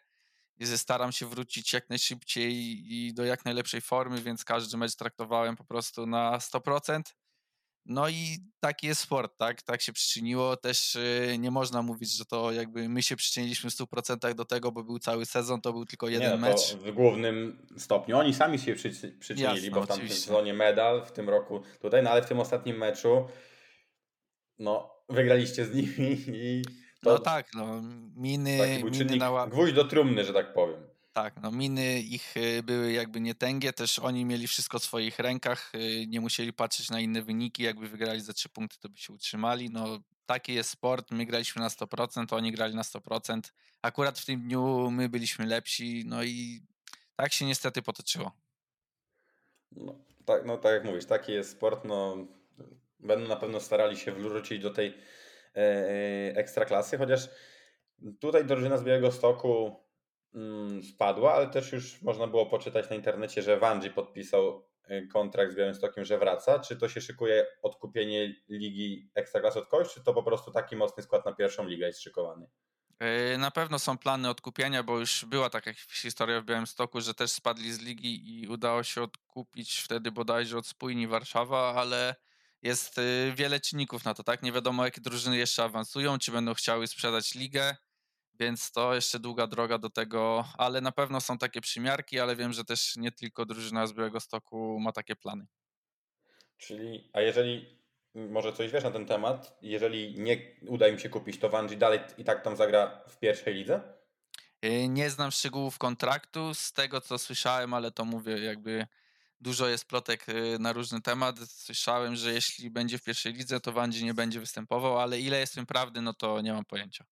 B: I staram się wrócić jak najszybciej i do jak najlepszej formy, więc każdy mecz traktowałem po prostu na 100%. No i taki jest sport, tak? Tak się przyczyniło. Też y, nie można mówić, że to jakby my się przyczyniliśmy w 100% do tego, bo był cały sezon, to był tylko jeden
A: nie,
B: no mecz.
A: w głównym stopniu. Oni sami się przyczynili, Jasne, bo w tamtym sezonie medal, w tym roku tutaj, no ale w tym ostatnim meczu no wygraliście z nimi (laughs) i
B: to no tak, no miny,
A: miny na... gwóźdź do trumny, że tak powiem.
B: Tak, no miny ich y, były jakby nietęgie, też oni mieli wszystko w swoich rękach, y, nie musieli patrzeć na inne wyniki, jakby wygrali za trzy punkty, to by się utrzymali. No taki jest sport, my graliśmy na 100%, oni grali na 100%. Akurat w tym dniu my byliśmy lepsi, no i tak się niestety potoczyło.
A: No tak, no tak jak mówisz, taki jest sport, no będą na pewno starali się wrócić do tej e, e ekstraklasy, chociaż tutaj drużyna z Białego Stoku spadła, ale też już można było poczytać na internecie, że Wanji podpisał y, kontrakt z Białymstokiem, że wraca. Czy to się szykuje odkupienie ligi Ekstraklasy od kogoś, czy to po prostu taki mocny skład na pierwszą ligę jest szykowany?
B: Y, na pewno są plany odkupienia, bo już była taka historia w Białymstoku, że też spadli z ligi i udało się odkupić wtedy bodajże od Spójni Warszawa, ale jest y, wiele czynników na to, tak? Nie wiadomo, jakie drużyny jeszcze awansują, czy będą chciały sprzedać ligę więc to jeszcze długa droga do tego, ale na pewno są takie przymiarki, ale wiem, że też nie tylko drużyna z Białego Stoku ma takie plany.
A: Czyli, a jeżeli może coś wiesz na ten temat, jeżeli nie uda im się kupić, to Wanji dalej i tak tam zagra w pierwszej lidze?
B: Y, nie znam szczegółów kontraktu, z tego co słyszałem, ale to mówię jakby dużo jest plotek y, na różny temat. Słyszałem, że jeśli będzie w pierwszej lidze, to Wanji nie będzie występował, ale ile jest tym prawdy, no to nie mam pojęcia.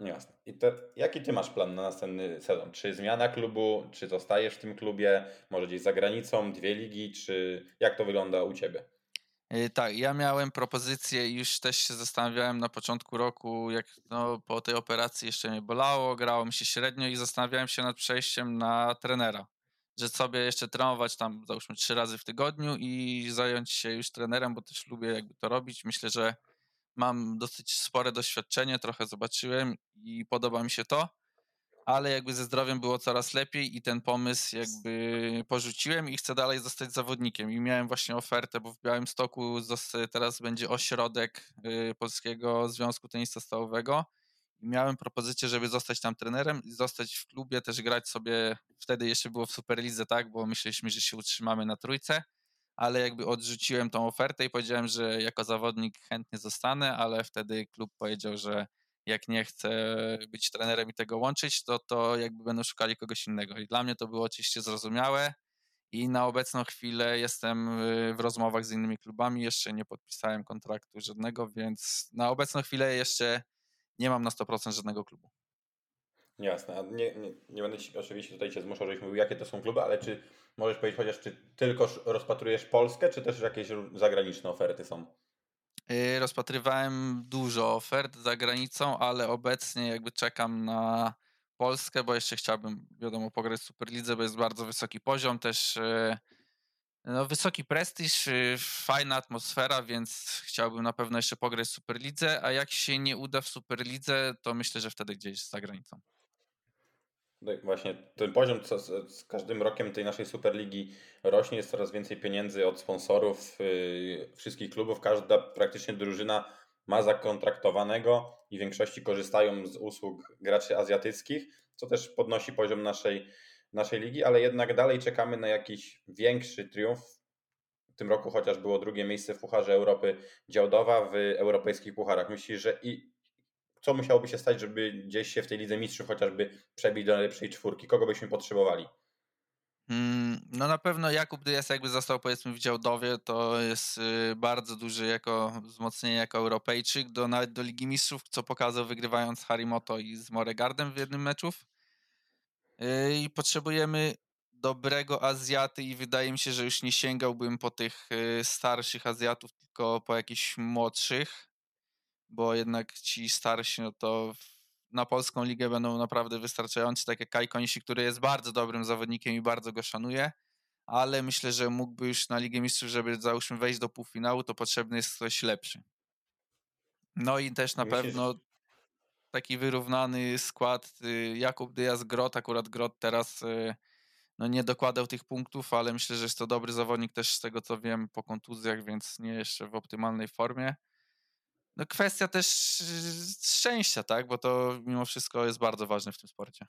A: Jasne. I te, jaki ty masz plan na następny sezon? Czy zmiana klubu, czy zostajesz w tym klubie, może gdzieś za granicą, dwie ligi, czy jak to wygląda u ciebie?
B: Y, tak, ja miałem propozycję już też się zastanawiałem na początku roku, jak no, po tej operacji jeszcze mnie bolało, grało mi się średnio i zastanawiałem się nad przejściem na trenera. Że sobie jeszcze trenować tam załóżmy trzy razy w tygodniu i zająć się już trenerem, bo też lubię jakby to robić. Myślę, że mam dosyć spore doświadczenie, trochę zobaczyłem i podoba mi się to, ale jakby ze zdrowiem było coraz lepiej i ten pomysł jakby porzuciłem i chcę dalej zostać zawodnikiem. I miałem właśnie ofertę, bo w Białymstoku teraz będzie ośrodek y, Polskiego Związku Tenisa Stołowego. I miałem propozycję, żeby zostać tam trenerem i zostać w klubie, też grać sobie, wtedy jeszcze było w Superlidze, tak, bo myśleliśmy, że się utrzymamy na trójce, ale jakby odrzuciłem tą ofertę i powiedziałem, że jako zawodnik chętnie zostanę, ale wtedy klub powiedział, że jak nie chcę być trenerem i tego łączyć, to to jakby będą szukali kogoś innego. I dla mnie to było oczywiście zrozumiałe i na obecną chwilę jestem y, w rozmowach z innymi klubami, jeszcze nie podpisałem kontraktu żadnego, więc na obecną chwilę jeszcze nie mam na 100% żadnego klubu.
A: Jasne, nie, nie, nie będę ci, oczywiście tutaj Cię zmuszał, żebyś mówił, jakie to są kluby, ale czy możesz powiedzieć chociaż, czy tylko rozpatrujesz Polskę, czy też jakieś zagraniczne oferty są?
B: Y, rozpatrywałem dużo ofert za granicą, ale obecnie jakby czekam na Polskę, bo jeszcze chciałbym, wiadomo, pograć w Superlidze, bo jest bardzo wysoki poziom, też y, no, wysoki prestiż, y, fajna atmosfera, więc chciałbym na pewno jeszcze pograć w Superlidze, a jak się nie uda w Superlidze, to myślę, że wtedy gdzieś za granicą.
A: No właśnie ten poziom co, z każdym rokiem tej naszej Superligi rośnie, jest coraz więcej pieniędzy od sponsorów yy, wszystkich klubów. Każda praktycznie drużyna ma zakontraktowanego i w większości korzystają z usług graczy azjatyckich, co też podnosi poziom naszej, naszej ligi, ale jednak dalej czekamy na jakiś większy triumf. W tym roku chociaż było drugie miejsce w Pucharze Europy Działdowa w europejskich pucharach. Myślisz, że i co musiałoby się stać, żeby gdzieś się w tej Lidze Mistrzów chociażby przebić do najlepszej czwórki? Kogo byśmy potrzebowali?
B: Mm, no na pewno Jakub Dyas jakby został powiedzmy w Działdowie, to jest y, bardzo duży jako wzmocnienie jako Europejczyk, do, nawet do Ligi Mistrzów, co pokazał wygrywając Harimoto i z Moregardem w jednym meczów. Y, I potrzebujemy dobrego Azjaty i wydaje mi się, że już nie sięgałbym po tych y, starszych Azjatów, tylko po jakichś młodszych, bo jednak ci starsi, no to na polską ligę będą naprawdę wystarczający, tak jak Kai Konisi, który jest bardzo dobrym zawodnikiem i bardzo go szanuję, ale myślę, że mógłby już na Ligę Mistrzów, żeby załóżmy wejść do półfinału, to potrzebny jest ktoś lepszy. No i też na
A: Myślisz-
B: pewno taki wyrównany skład. y, Jakub Dyaz Grot, akurat Grot teraz y, no nie dokładał tych punktów, ale myślę, że jest to dobry zawodnik też z tego co wiem po kontuzjach, więc nie jeszcze w optymalnej formie. No kwestia też szczęścia, tak? Bo to mimo wszystko jest bardzo ważne w tym sporcie.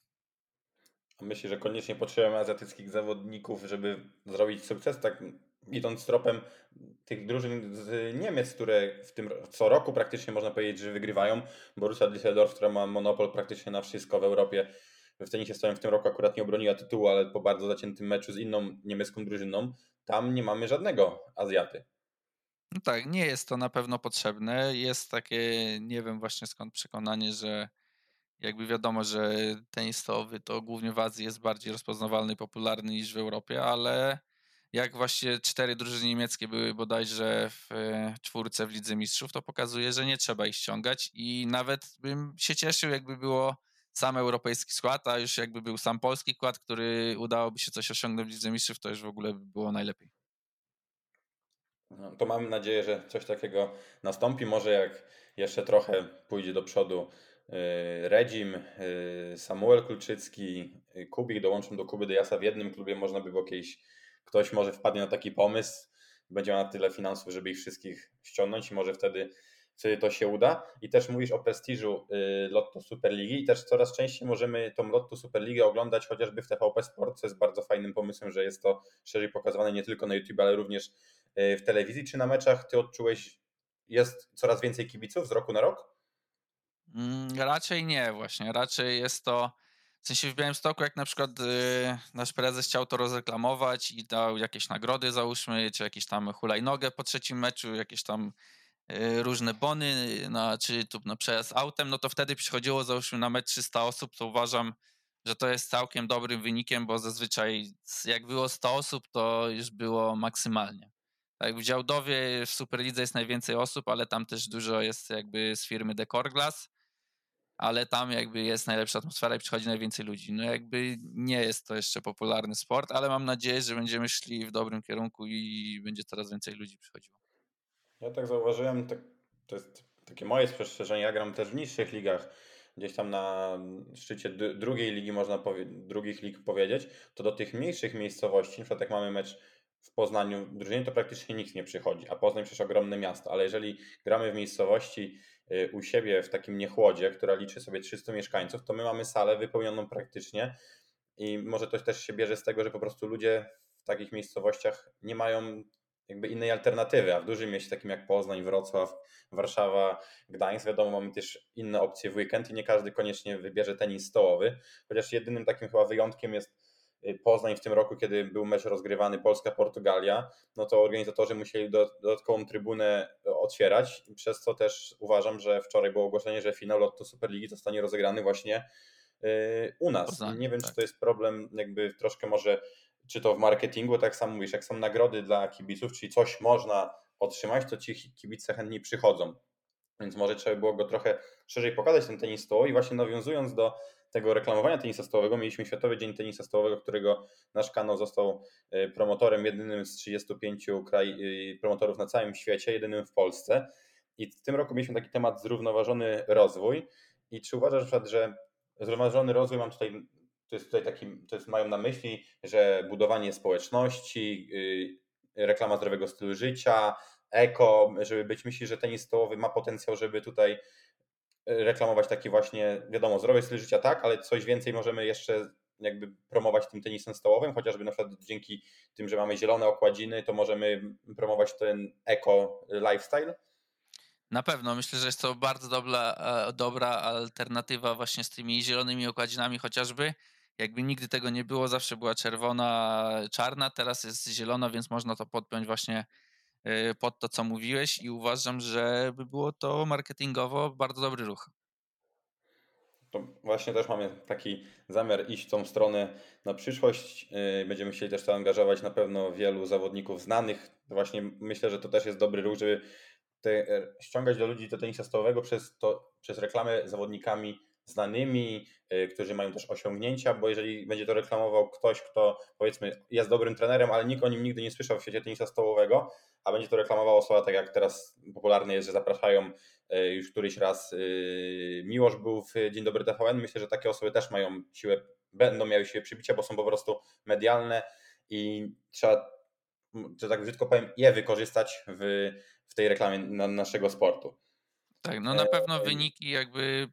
A: Myślę, że koniecznie potrzebujemy azjatyckich zawodników, żeby zrobić sukces, tak idąc tropem tych drużyn z Niemiec, które w tym co roku praktycznie można powiedzieć, że wygrywają. Borussia Düsseldorf, która ma monopol praktycznie na wszystko w Europie. W tenisie stoją w tym roku akurat nie obroniła tytułu, ale po bardzo zaciętym meczu z inną niemiecką drużyną, tam nie mamy żadnego Azjaty.
B: No tak, nie jest to na pewno potrzebne. Jest takie, nie wiem właśnie skąd przekonanie, że jakby wiadomo, że tenis to głównie w Azji jest bardziej rozpoznawalny i popularny niż w Europie, ale jak właśnie cztery drużyny niemieckie były bodajże w e, czwórce w Lidze Mistrzów, to pokazuje, że nie trzeba ich ściągać i nawet bym się cieszył, jakby było sam europejski skład, a już jakby był sam polski skład, który udałoby się coś osiągnąć w Lidze Mistrzów, to już w ogóle by było najlepiej.
A: No, to mam nadzieję, że coś takiego nastąpi. Może jak jeszcze trochę pójdzie do przodu yy, Redzim, yy, Samuel Kulczycki, yy, Kubik dołączą do Kuby Dyasa w jednym klubie, można by było kiedyś, ktoś może wpadnie na taki pomysł, będzie miał na tyle finansów, żeby ich wszystkich ściągnąć i może wtedy, wtedy to się uda. I też mówisz o prestiżu yy, Lotto Superligi i też coraz częściej możemy tą Lotto Superligę oglądać chociażby w TVP Sport, co jest bardzo fajnym pomysłem, że jest to szerzej pokazywane nie tylko na YouTube, ale również y, w telewizji. Czy na meczach ty odczułeś, jest coraz więcej kibiców z roku na rok?
B: Mm, raczej nie, właśnie. Raczej jest to. W sensie w Białymstoku, jak na przykład y, nasz prezes chciał to rozreklamować i dał jakieś nagrody, załóżmy, czy jakieś tam hulajnogę po trzecim meczu, jakieś tam y, różne bony, na, czy tu na przejazd autem, no to wtedy przychodziło załóżmy na mecz 300 osób, to uważam, że to jest całkiem dobrym wynikiem, bo zazwyczaj jak było 100 osób, to już było maksymalnie. Tak, w Działdowie w Superlidze jest najwięcej osób, ale tam też dużo jest jakby z firmy Decor Glass, ale tam jakby jest najlepsza atmosfera i przychodzi najwięcej ludzi. No jakby nie jest to jeszcze popularny sport, ale mam nadzieję, że będziemy szli w dobrym kierunku i będzie coraz więcej ludzi przychodziło.
A: Ja tak zauważyłem, tak, to jest takie moje spostrzeżenie, ja gram też w niższych ligach, gdzieś tam na szczycie drugiej ligi, można powie- drugich lig powiedzieć, to do tych mniejszych miejscowości, na przykład jak mamy mecz w Poznaniu w drużynie, to praktycznie nikt nie przychodzi, a Poznań przecież ogromne miasto, ale jeżeli gramy w miejscowości y, u siebie w takim niechłodzie, która liczy sobie 300 mieszkańców, to my mamy salę wypełnioną praktycznie i może to też się bierze z tego, że po prostu ludzie w takich miejscowościach nie mają jakby innej alternatywy, a w dużym mieście takim jak Poznań, Wrocław, Warszawa, Gdańsk, wiadomo, mamy też inne opcje w weekend i nie każdy koniecznie wybierze tenis stołowy, chociaż jedynym takim chyba wyjątkiem jest y, Poznań w tym roku, kiedy był mecz rozgrywany Polska-Portugalia, no to organizatorzy musieli do, dodatkową trybunę otwierać, przez co też uważam, że wczoraj było ogłoszenie, że finał Lotto Superligi zostanie rozegrany właśnie y, u nas.
B: Poznaniu,
A: nie wiem,
B: tak.
A: czy to jest problem jakby troszkę może czy to w marketingu, tak samo mówisz, jak są nagrody dla kibiców, czyli coś można otrzymać, to ci kibice chętniej przychodzą. Więc może trzeba było go trochę szerzej pokazać, ten tenis stołowy. I właśnie nawiązując do tego reklamowania tenisa stołowego, mieliśmy Światowy Dzień Tenisa Stołowego, którego nasz kanał został e, promotorem, jedynym z 35 kraj, e, promotorów na całym świecie, jedynym w Polsce. I w tym roku mieliśmy taki temat zrównoważony rozwój. I czy uważasz, że zrównoważony rozwój mam tutaj to jest tutaj taki, to jest, mają na myśli, że budowanie społeczności, yy, reklama zdrowego stylu życia, eko, żeby być. Myślisz, że tenis stołowy ma potencjał, żeby tutaj reklamować taki właśnie, wiadomo, zdrowy styl życia, tak, ale coś więcej możemy jeszcze jakby promować tym tenisem stołowym, chociażby na przykład dzięki tym, że mamy zielone okładziny, to możemy promować ten eko lifestyle?
B: Na pewno, myślę, że jest to bardzo dobra, e, dobra alternatywa właśnie z tymi zielonymi okładzinami chociażby. Jakby nigdy tego nie było, zawsze była czerwona, czarna, teraz jest zielona, więc można to podpiąć właśnie e, pod to, co mówiłeś i uważam, że by było to marketingowo bardzo dobry ruch.
A: To właśnie też mamy taki zamiar iść w tą stronę na przyszłość. E, będziemy chcieli też to angażować na pewno wielu zawodników znanych. Właśnie myślę, że to też jest dobry ruch, żeby te, ściągać do ludzi do tenisa stołowego przez, to, przez reklamę zawodnikami znanymi, y, którzy mają też osiągnięcia, bo jeżeli będzie to reklamował ktoś, kto powiedzmy jest dobrym trenerem, ale nikt o nim nigdy nie słyszał w świecie tenisa stołowego, a będzie to reklamowała osoba, tak jak teraz popularne jest, że zapraszają y, już któryś raz y, Miłosz był w Dzień Dobry TVN, myślę, że takie osoby też mają siłę, będą miały siłę przybicia, bo są po prostu medialne i trzeba, że tak brzydko powiem, je wykorzystać w, w tej reklamie na naszego sportu.
B: Tak, no na pewno wyniki jakby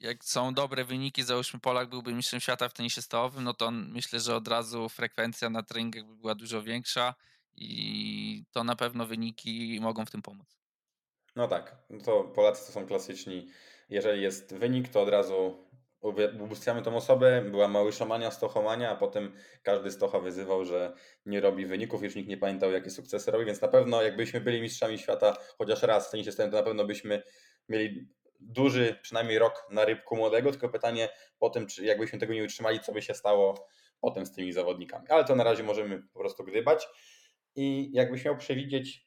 B: jak są dobre wyniki, załóżmy Polak byłby mistrzem świata w tenisie stołowym, no to myślę, że od razu frekwencja na treningach by była dużo większa i to na pewno wyniki mogą w tym pomóc.
A: No tak, no to Polacy to są klasyczni. Jeżeli jest wynik, to od razu ubóstwiamy tą osobę. Była mały szamania, stochomania, a potem każdy stocha wyzywał, że nie robi wyników, już nikt nie pamiętał, jakie sukcesy robi, więc na pewno jakbyśmy byli mistrzami świata chociaż raz w tenisie stołowym, to na pewno byśmy mieli duży, przynajmniej rok na rybku młodego, tylko pytanie po tym, czy jakbyśmy tego nie utrzymali, co by się stało potem z tymi zawodnikami. Ale to na razie możemy po prostu gdybać. I jakbyś miał przewidzieć,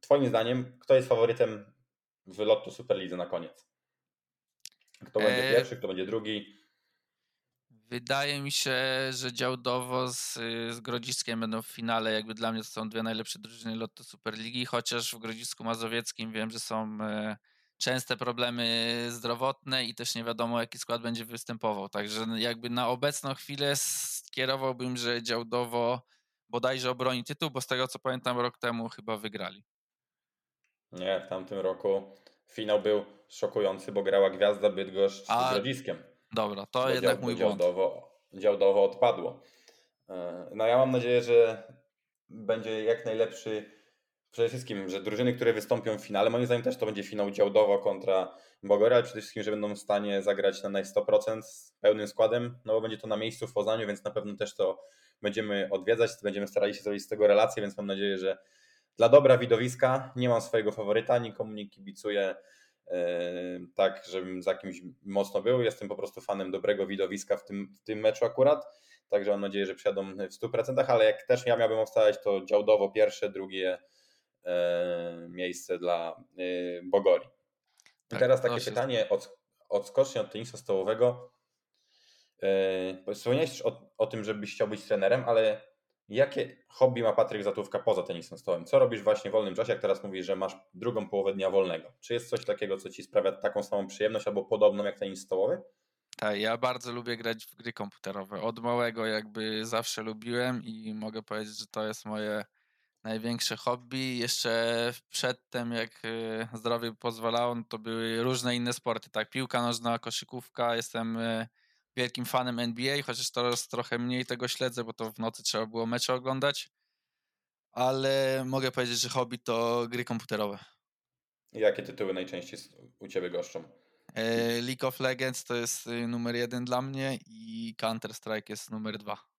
A: Twoim zdaniem, kto jest faworytem w lotu Superlidze na koniec? Kto będzie eee... pierwszy, kto będzie drugi?
B: Wydaje mi się, że Działdowo z, z Grodziskiem będą w finale. Jakby dla mnie to są dwie najlepsze drużyny lotu Superligi, chociaż w Grodzisku Mazowieckim wiem, że są e, częste problemy zdrowotne i też nie wiadomo, jaki skład będzie występował. Także jakby na obecną chwilę skierowałbym, że Działdowo bodajże obroni tytuł, bo z tego co pamiętam rok temu chyba wygrali.
A: Nie, w tamtym roku finał był szokujący, bo grała Gwiazda Bydgoszcz A, z Grodziskiem.
B: Dobra, to jednak dział, mój błąd.
A: Działdowo, działdowo odpadło. E, no ja mam nadzieję, że będzie jak najlepszy przede wszystkim, że drużyny, które wystąpią w finale, moim zdaniem też to będzie finał Działdowo kontra Bogory, ale przede wszystkim, że będą w stanie zagrać na 100% z pełnym składem, no bo będzie to na miejscu w Poznaniu, więc na pewno też to będziemy odwiedzać, będziemy starali się zrobić z tego relację, więc mam nadzieję, że dla dobra widowiska nie mam swojego faworyta, nikomu nie kibicuję yy, tak, żebym za kimś mocno był. Jestem po prostu fanem dobrego widowiska w tym, w tym meczu akurat. Także mam nadzieję, że przyjadą w 100%, ale jak też ja miałbym obstawiać, to działdowo pierwsze, drugie E, miejsce dla e, Bogori. I tak, teraz takie pytanie od, odskocznie od tenisa stołowego. E, wspomniałeś też o, o tym, żebyś chciał być trenerem, ale jakie hobby ma Patryk Zatówka poza tenisem stołowym? Co robisz właśnie w wolnym czasie, jak teraz mówisz, że masz drugą połowę dnia wolnego? Czy jest coś takiego, co ci sprawia taką samą przyjemność albo podobną jak tenis stołowy?
B: Tak, ja bardzo lubię grać w gry komputerowe. Od małego jakby zawsze lubiłem i mogę powiedzieć, że to jest moje największe hobby. Jeszcze przedtem, jak y, zdrowie pozwalało, no to były różne inne sporty, tak? Piłka nożna, koszykówka. Jestem y, wielkim fanem NBA, chociaż teraz trochę mniej tego śledzę, bo to w nocy trzeba było mecze oglądać. Ale mogę powiedzieć, że hobby to gry komputerowe.
A: Jakie tytuły najczęściej u Ciebie goszczą?
B: E, League of Legends to jest y, numer jeden dla mnie i Counter-Strike jest numer dwa.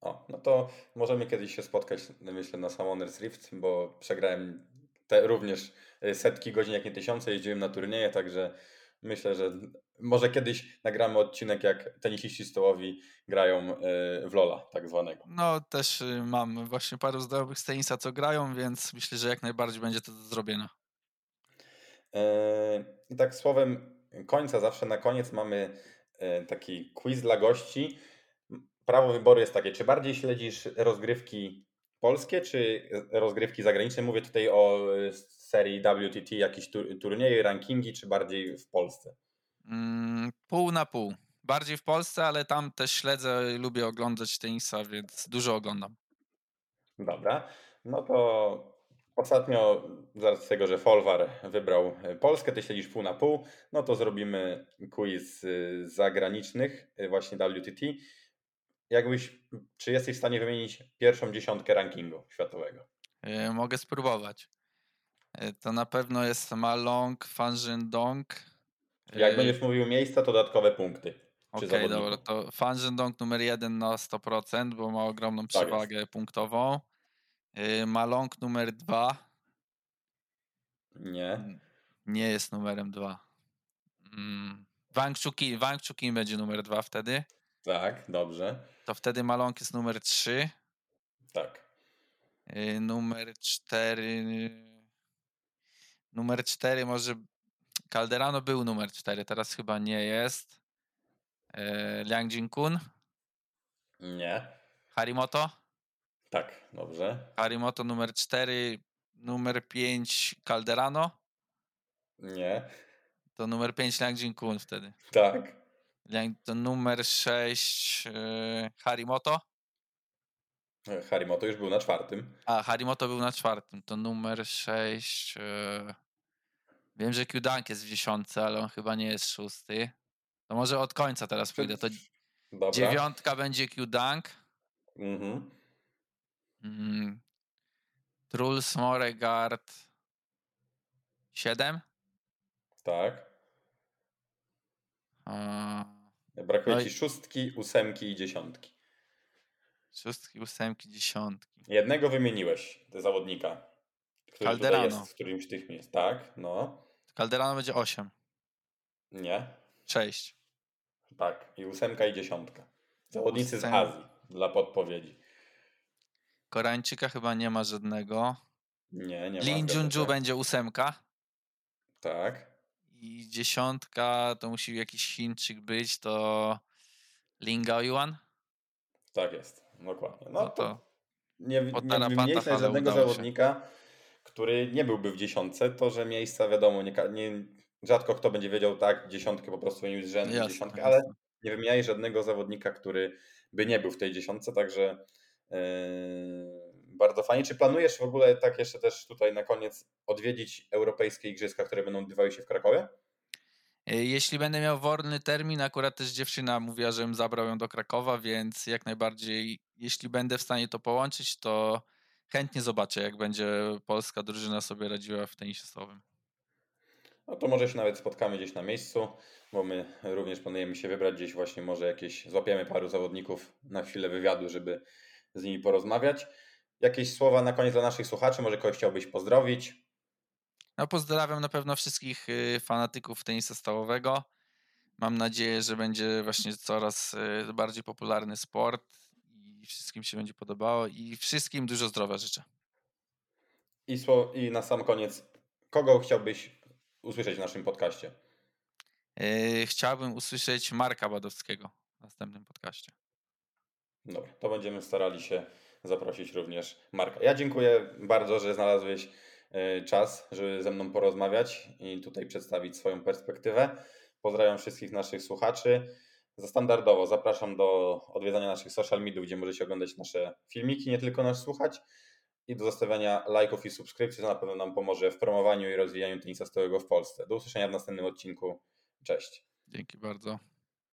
A: O, no to możemy kiedyś się spotkać, myślę, na Summoner's Rift, bo przegrałem te również y, setki godzin, jak nie tysiące, jeździłem na turnieje, także myślę, że może kiedyś nagramy odcinek, jak tenisiści stołowi grają y, w Lola, tak zwanego.
B: No, też y, mam właśnie paru znajomych z tenisa, co grają, więc myślę, że jak najbardziej będzie to do zrobienia.
A: E, I tak słowem końca, zawsze na koniec mamy e, taki quiz dla gości prawo wyboru jest takie, czy bardziej śledzisz rozgrywki polskie, czy rozgrywki zagraniczne? Mówię tutaj o y, serii WTT, jakieś turnieje, rankingi, czy bardziej w Polsce?
B: Mm, pół na pół. Bardziej w Polsce, ale tam też śledzę, lubię oglądać tenisa, więc dużo oglądam.
A: Dobra, no to Ostatnio, z racji tego, że Folwar wybrał e, Polskę, ty śledzisz pół na pół, no to zrobimy quiz y, zagranicznych, y, właśnie WTT. Jakbyś, czy jesteś w stanie wymienić pierwszą dziesiątkę rankingu światowego?
B: Y, Mogę spróbować. Y, To na pewno jest Malong, Fanjin Dong.
A: Jak
B: Y,
A: będziesz mówił miejsca, to dodatkowe punkty.
B: Okej,
A: zawodników.
B: dobra, to Fanjin Dong numer jeden na 100%, bo ma ogromną
A: Tak
B: przewagę punktową. Y, Malong numer dwa.
A: Nie,
B: Nie jest numerem dwa. Mm. Wang Chukin będzie numer dwa wtedy.
A: tak, dobrze,
B: To wtedy Malong jest numer trzy.
A: tak.
B: Y, Numer cztery. Numer cztery może. Calderano był numer cztery, teraz chyba nie jest. E, Liang Jinkun.
A: Nie,
B: Harimoto.
A: tak, dobrze,
B: Harimoto numer cztery. Numer pięć Calderano.
A: nie,
B: To numer pięć Liang Jinkun wtedy.
A: tak,
B: to numer sześć e, Harimoto.
A: Harimoto już był na czwartym.
B: A, Harimoto był na czwartym. To numer sześć. E, wiem, że Q-Dunk jest w dziesiątce, ale on chyba nie jest szósty. To może od końca teraz pójdę. To
A: Dobra.
B: dziewiątka będzie Q-Dunk.
A: Mhm.
B: Mm. Truls Moregard 7.
A: Tak. Brakuje
B: No i-
A: ci szóstki, ósemki i dziesiątki.
B: Szóstki, ósemki, dziesiątki.
A: Jednego wymieniłeś, te zawodnika, który
B: Calderano.
A: jest w którymś z tych miejsc. Tak, no.
B: Calderano będzie 8.
A: Nie.
B: 6.
A: Tak. I ósemka i dziesiątka. Zawodnicy z
B: Ósem-
A: Azji, dla podpowiedzi.
B: Koreańczyka chyba nie ma żadnego.
A: Nie, nie ma.
B: Lin Junju będzie ósemka.
A: Tak.
B: I dziesiątka to musi jakiś Chińczyk być, to Lin Gaoyuan.
A: Tak jest. Dokładnie. No,
B: No
A: to
B: to
A: nie, nie
B: ale
A: żadnego zawodnika, który nie byłby w dziesiątce. To, że miejsca wiadomo, nie, nie, rzadko kto będzie wiedział tak, dziesiątkę po prostu wymienił z rzędu
B: Jasne,
A: dziesiątkę, ale nie wymieniaj żadnego zawodnika, który by nie był w tej dziesiątce, także yy, bardzo fajnie. Czy planujesz w ogóle tak jeszcze też tutaj na koniec odwiedzić europejskie igrzyska, które będą odbywały się w Krakowie?
B: Y, Jeśli będę miał wolny termin, akurat też dziewczyna mówiła, żebym zabrał ją do Krakowa, więc jak najbardziej, jeśli będę w stanie to połączyć, to chętnie zobaczę, jak będzie polska drużyna sobie radziła w tenisie stołowym.
A: No to może się nawet spotkamy gdzieś na miejscu, bo my również planujemy się wybrać gdzieś właśnie, może jakieś, złapiemy paru zawodników na chwilę wywiadu, żeby z nimi porozmawiać. Jakieś słowa na koniec dla naszych słuchaczy, może kogoś chciałbyś pozdrowić?
B: No pozdrawiam na pewno wszystkich y, fanatyków tenisa stołowego. Mam nadzieję, że będzie właśnie coraz y, bardziej popularny sport i wszystkim się będzie podobało i wszystkim dużo zdrowia życzę.
A: I, I na sam koniec, kogo chciałbyś usłyszeć w naszym podcaście?
B: Y, Chciałbym usłyszeć Marka Badowskiego w następnym podcaście.
A: Dobra, to będziemy starali się zaprosić również Marka. Ja dziękuję bardzo, że znalazłeś e, czas, żeby ze mną porozmawiać i tutaj przedstawić swoją perspektywę. Pozdrawiam wszystkich naszych słuchaczy. Za standardowo zapraszam do odwiedzania naszych social mediów, gdzie możecie oglądać nasze filmiki, nie tylko nas słuchać. I do zostawiania lajków i subskrypcji, to na pewno nam pomoże w promowaniu i rozwijaniu tenisa stołowego w Polsce. Do usłyszenia w następnym odcinku. Cześć.
B: Dzięki bardzo.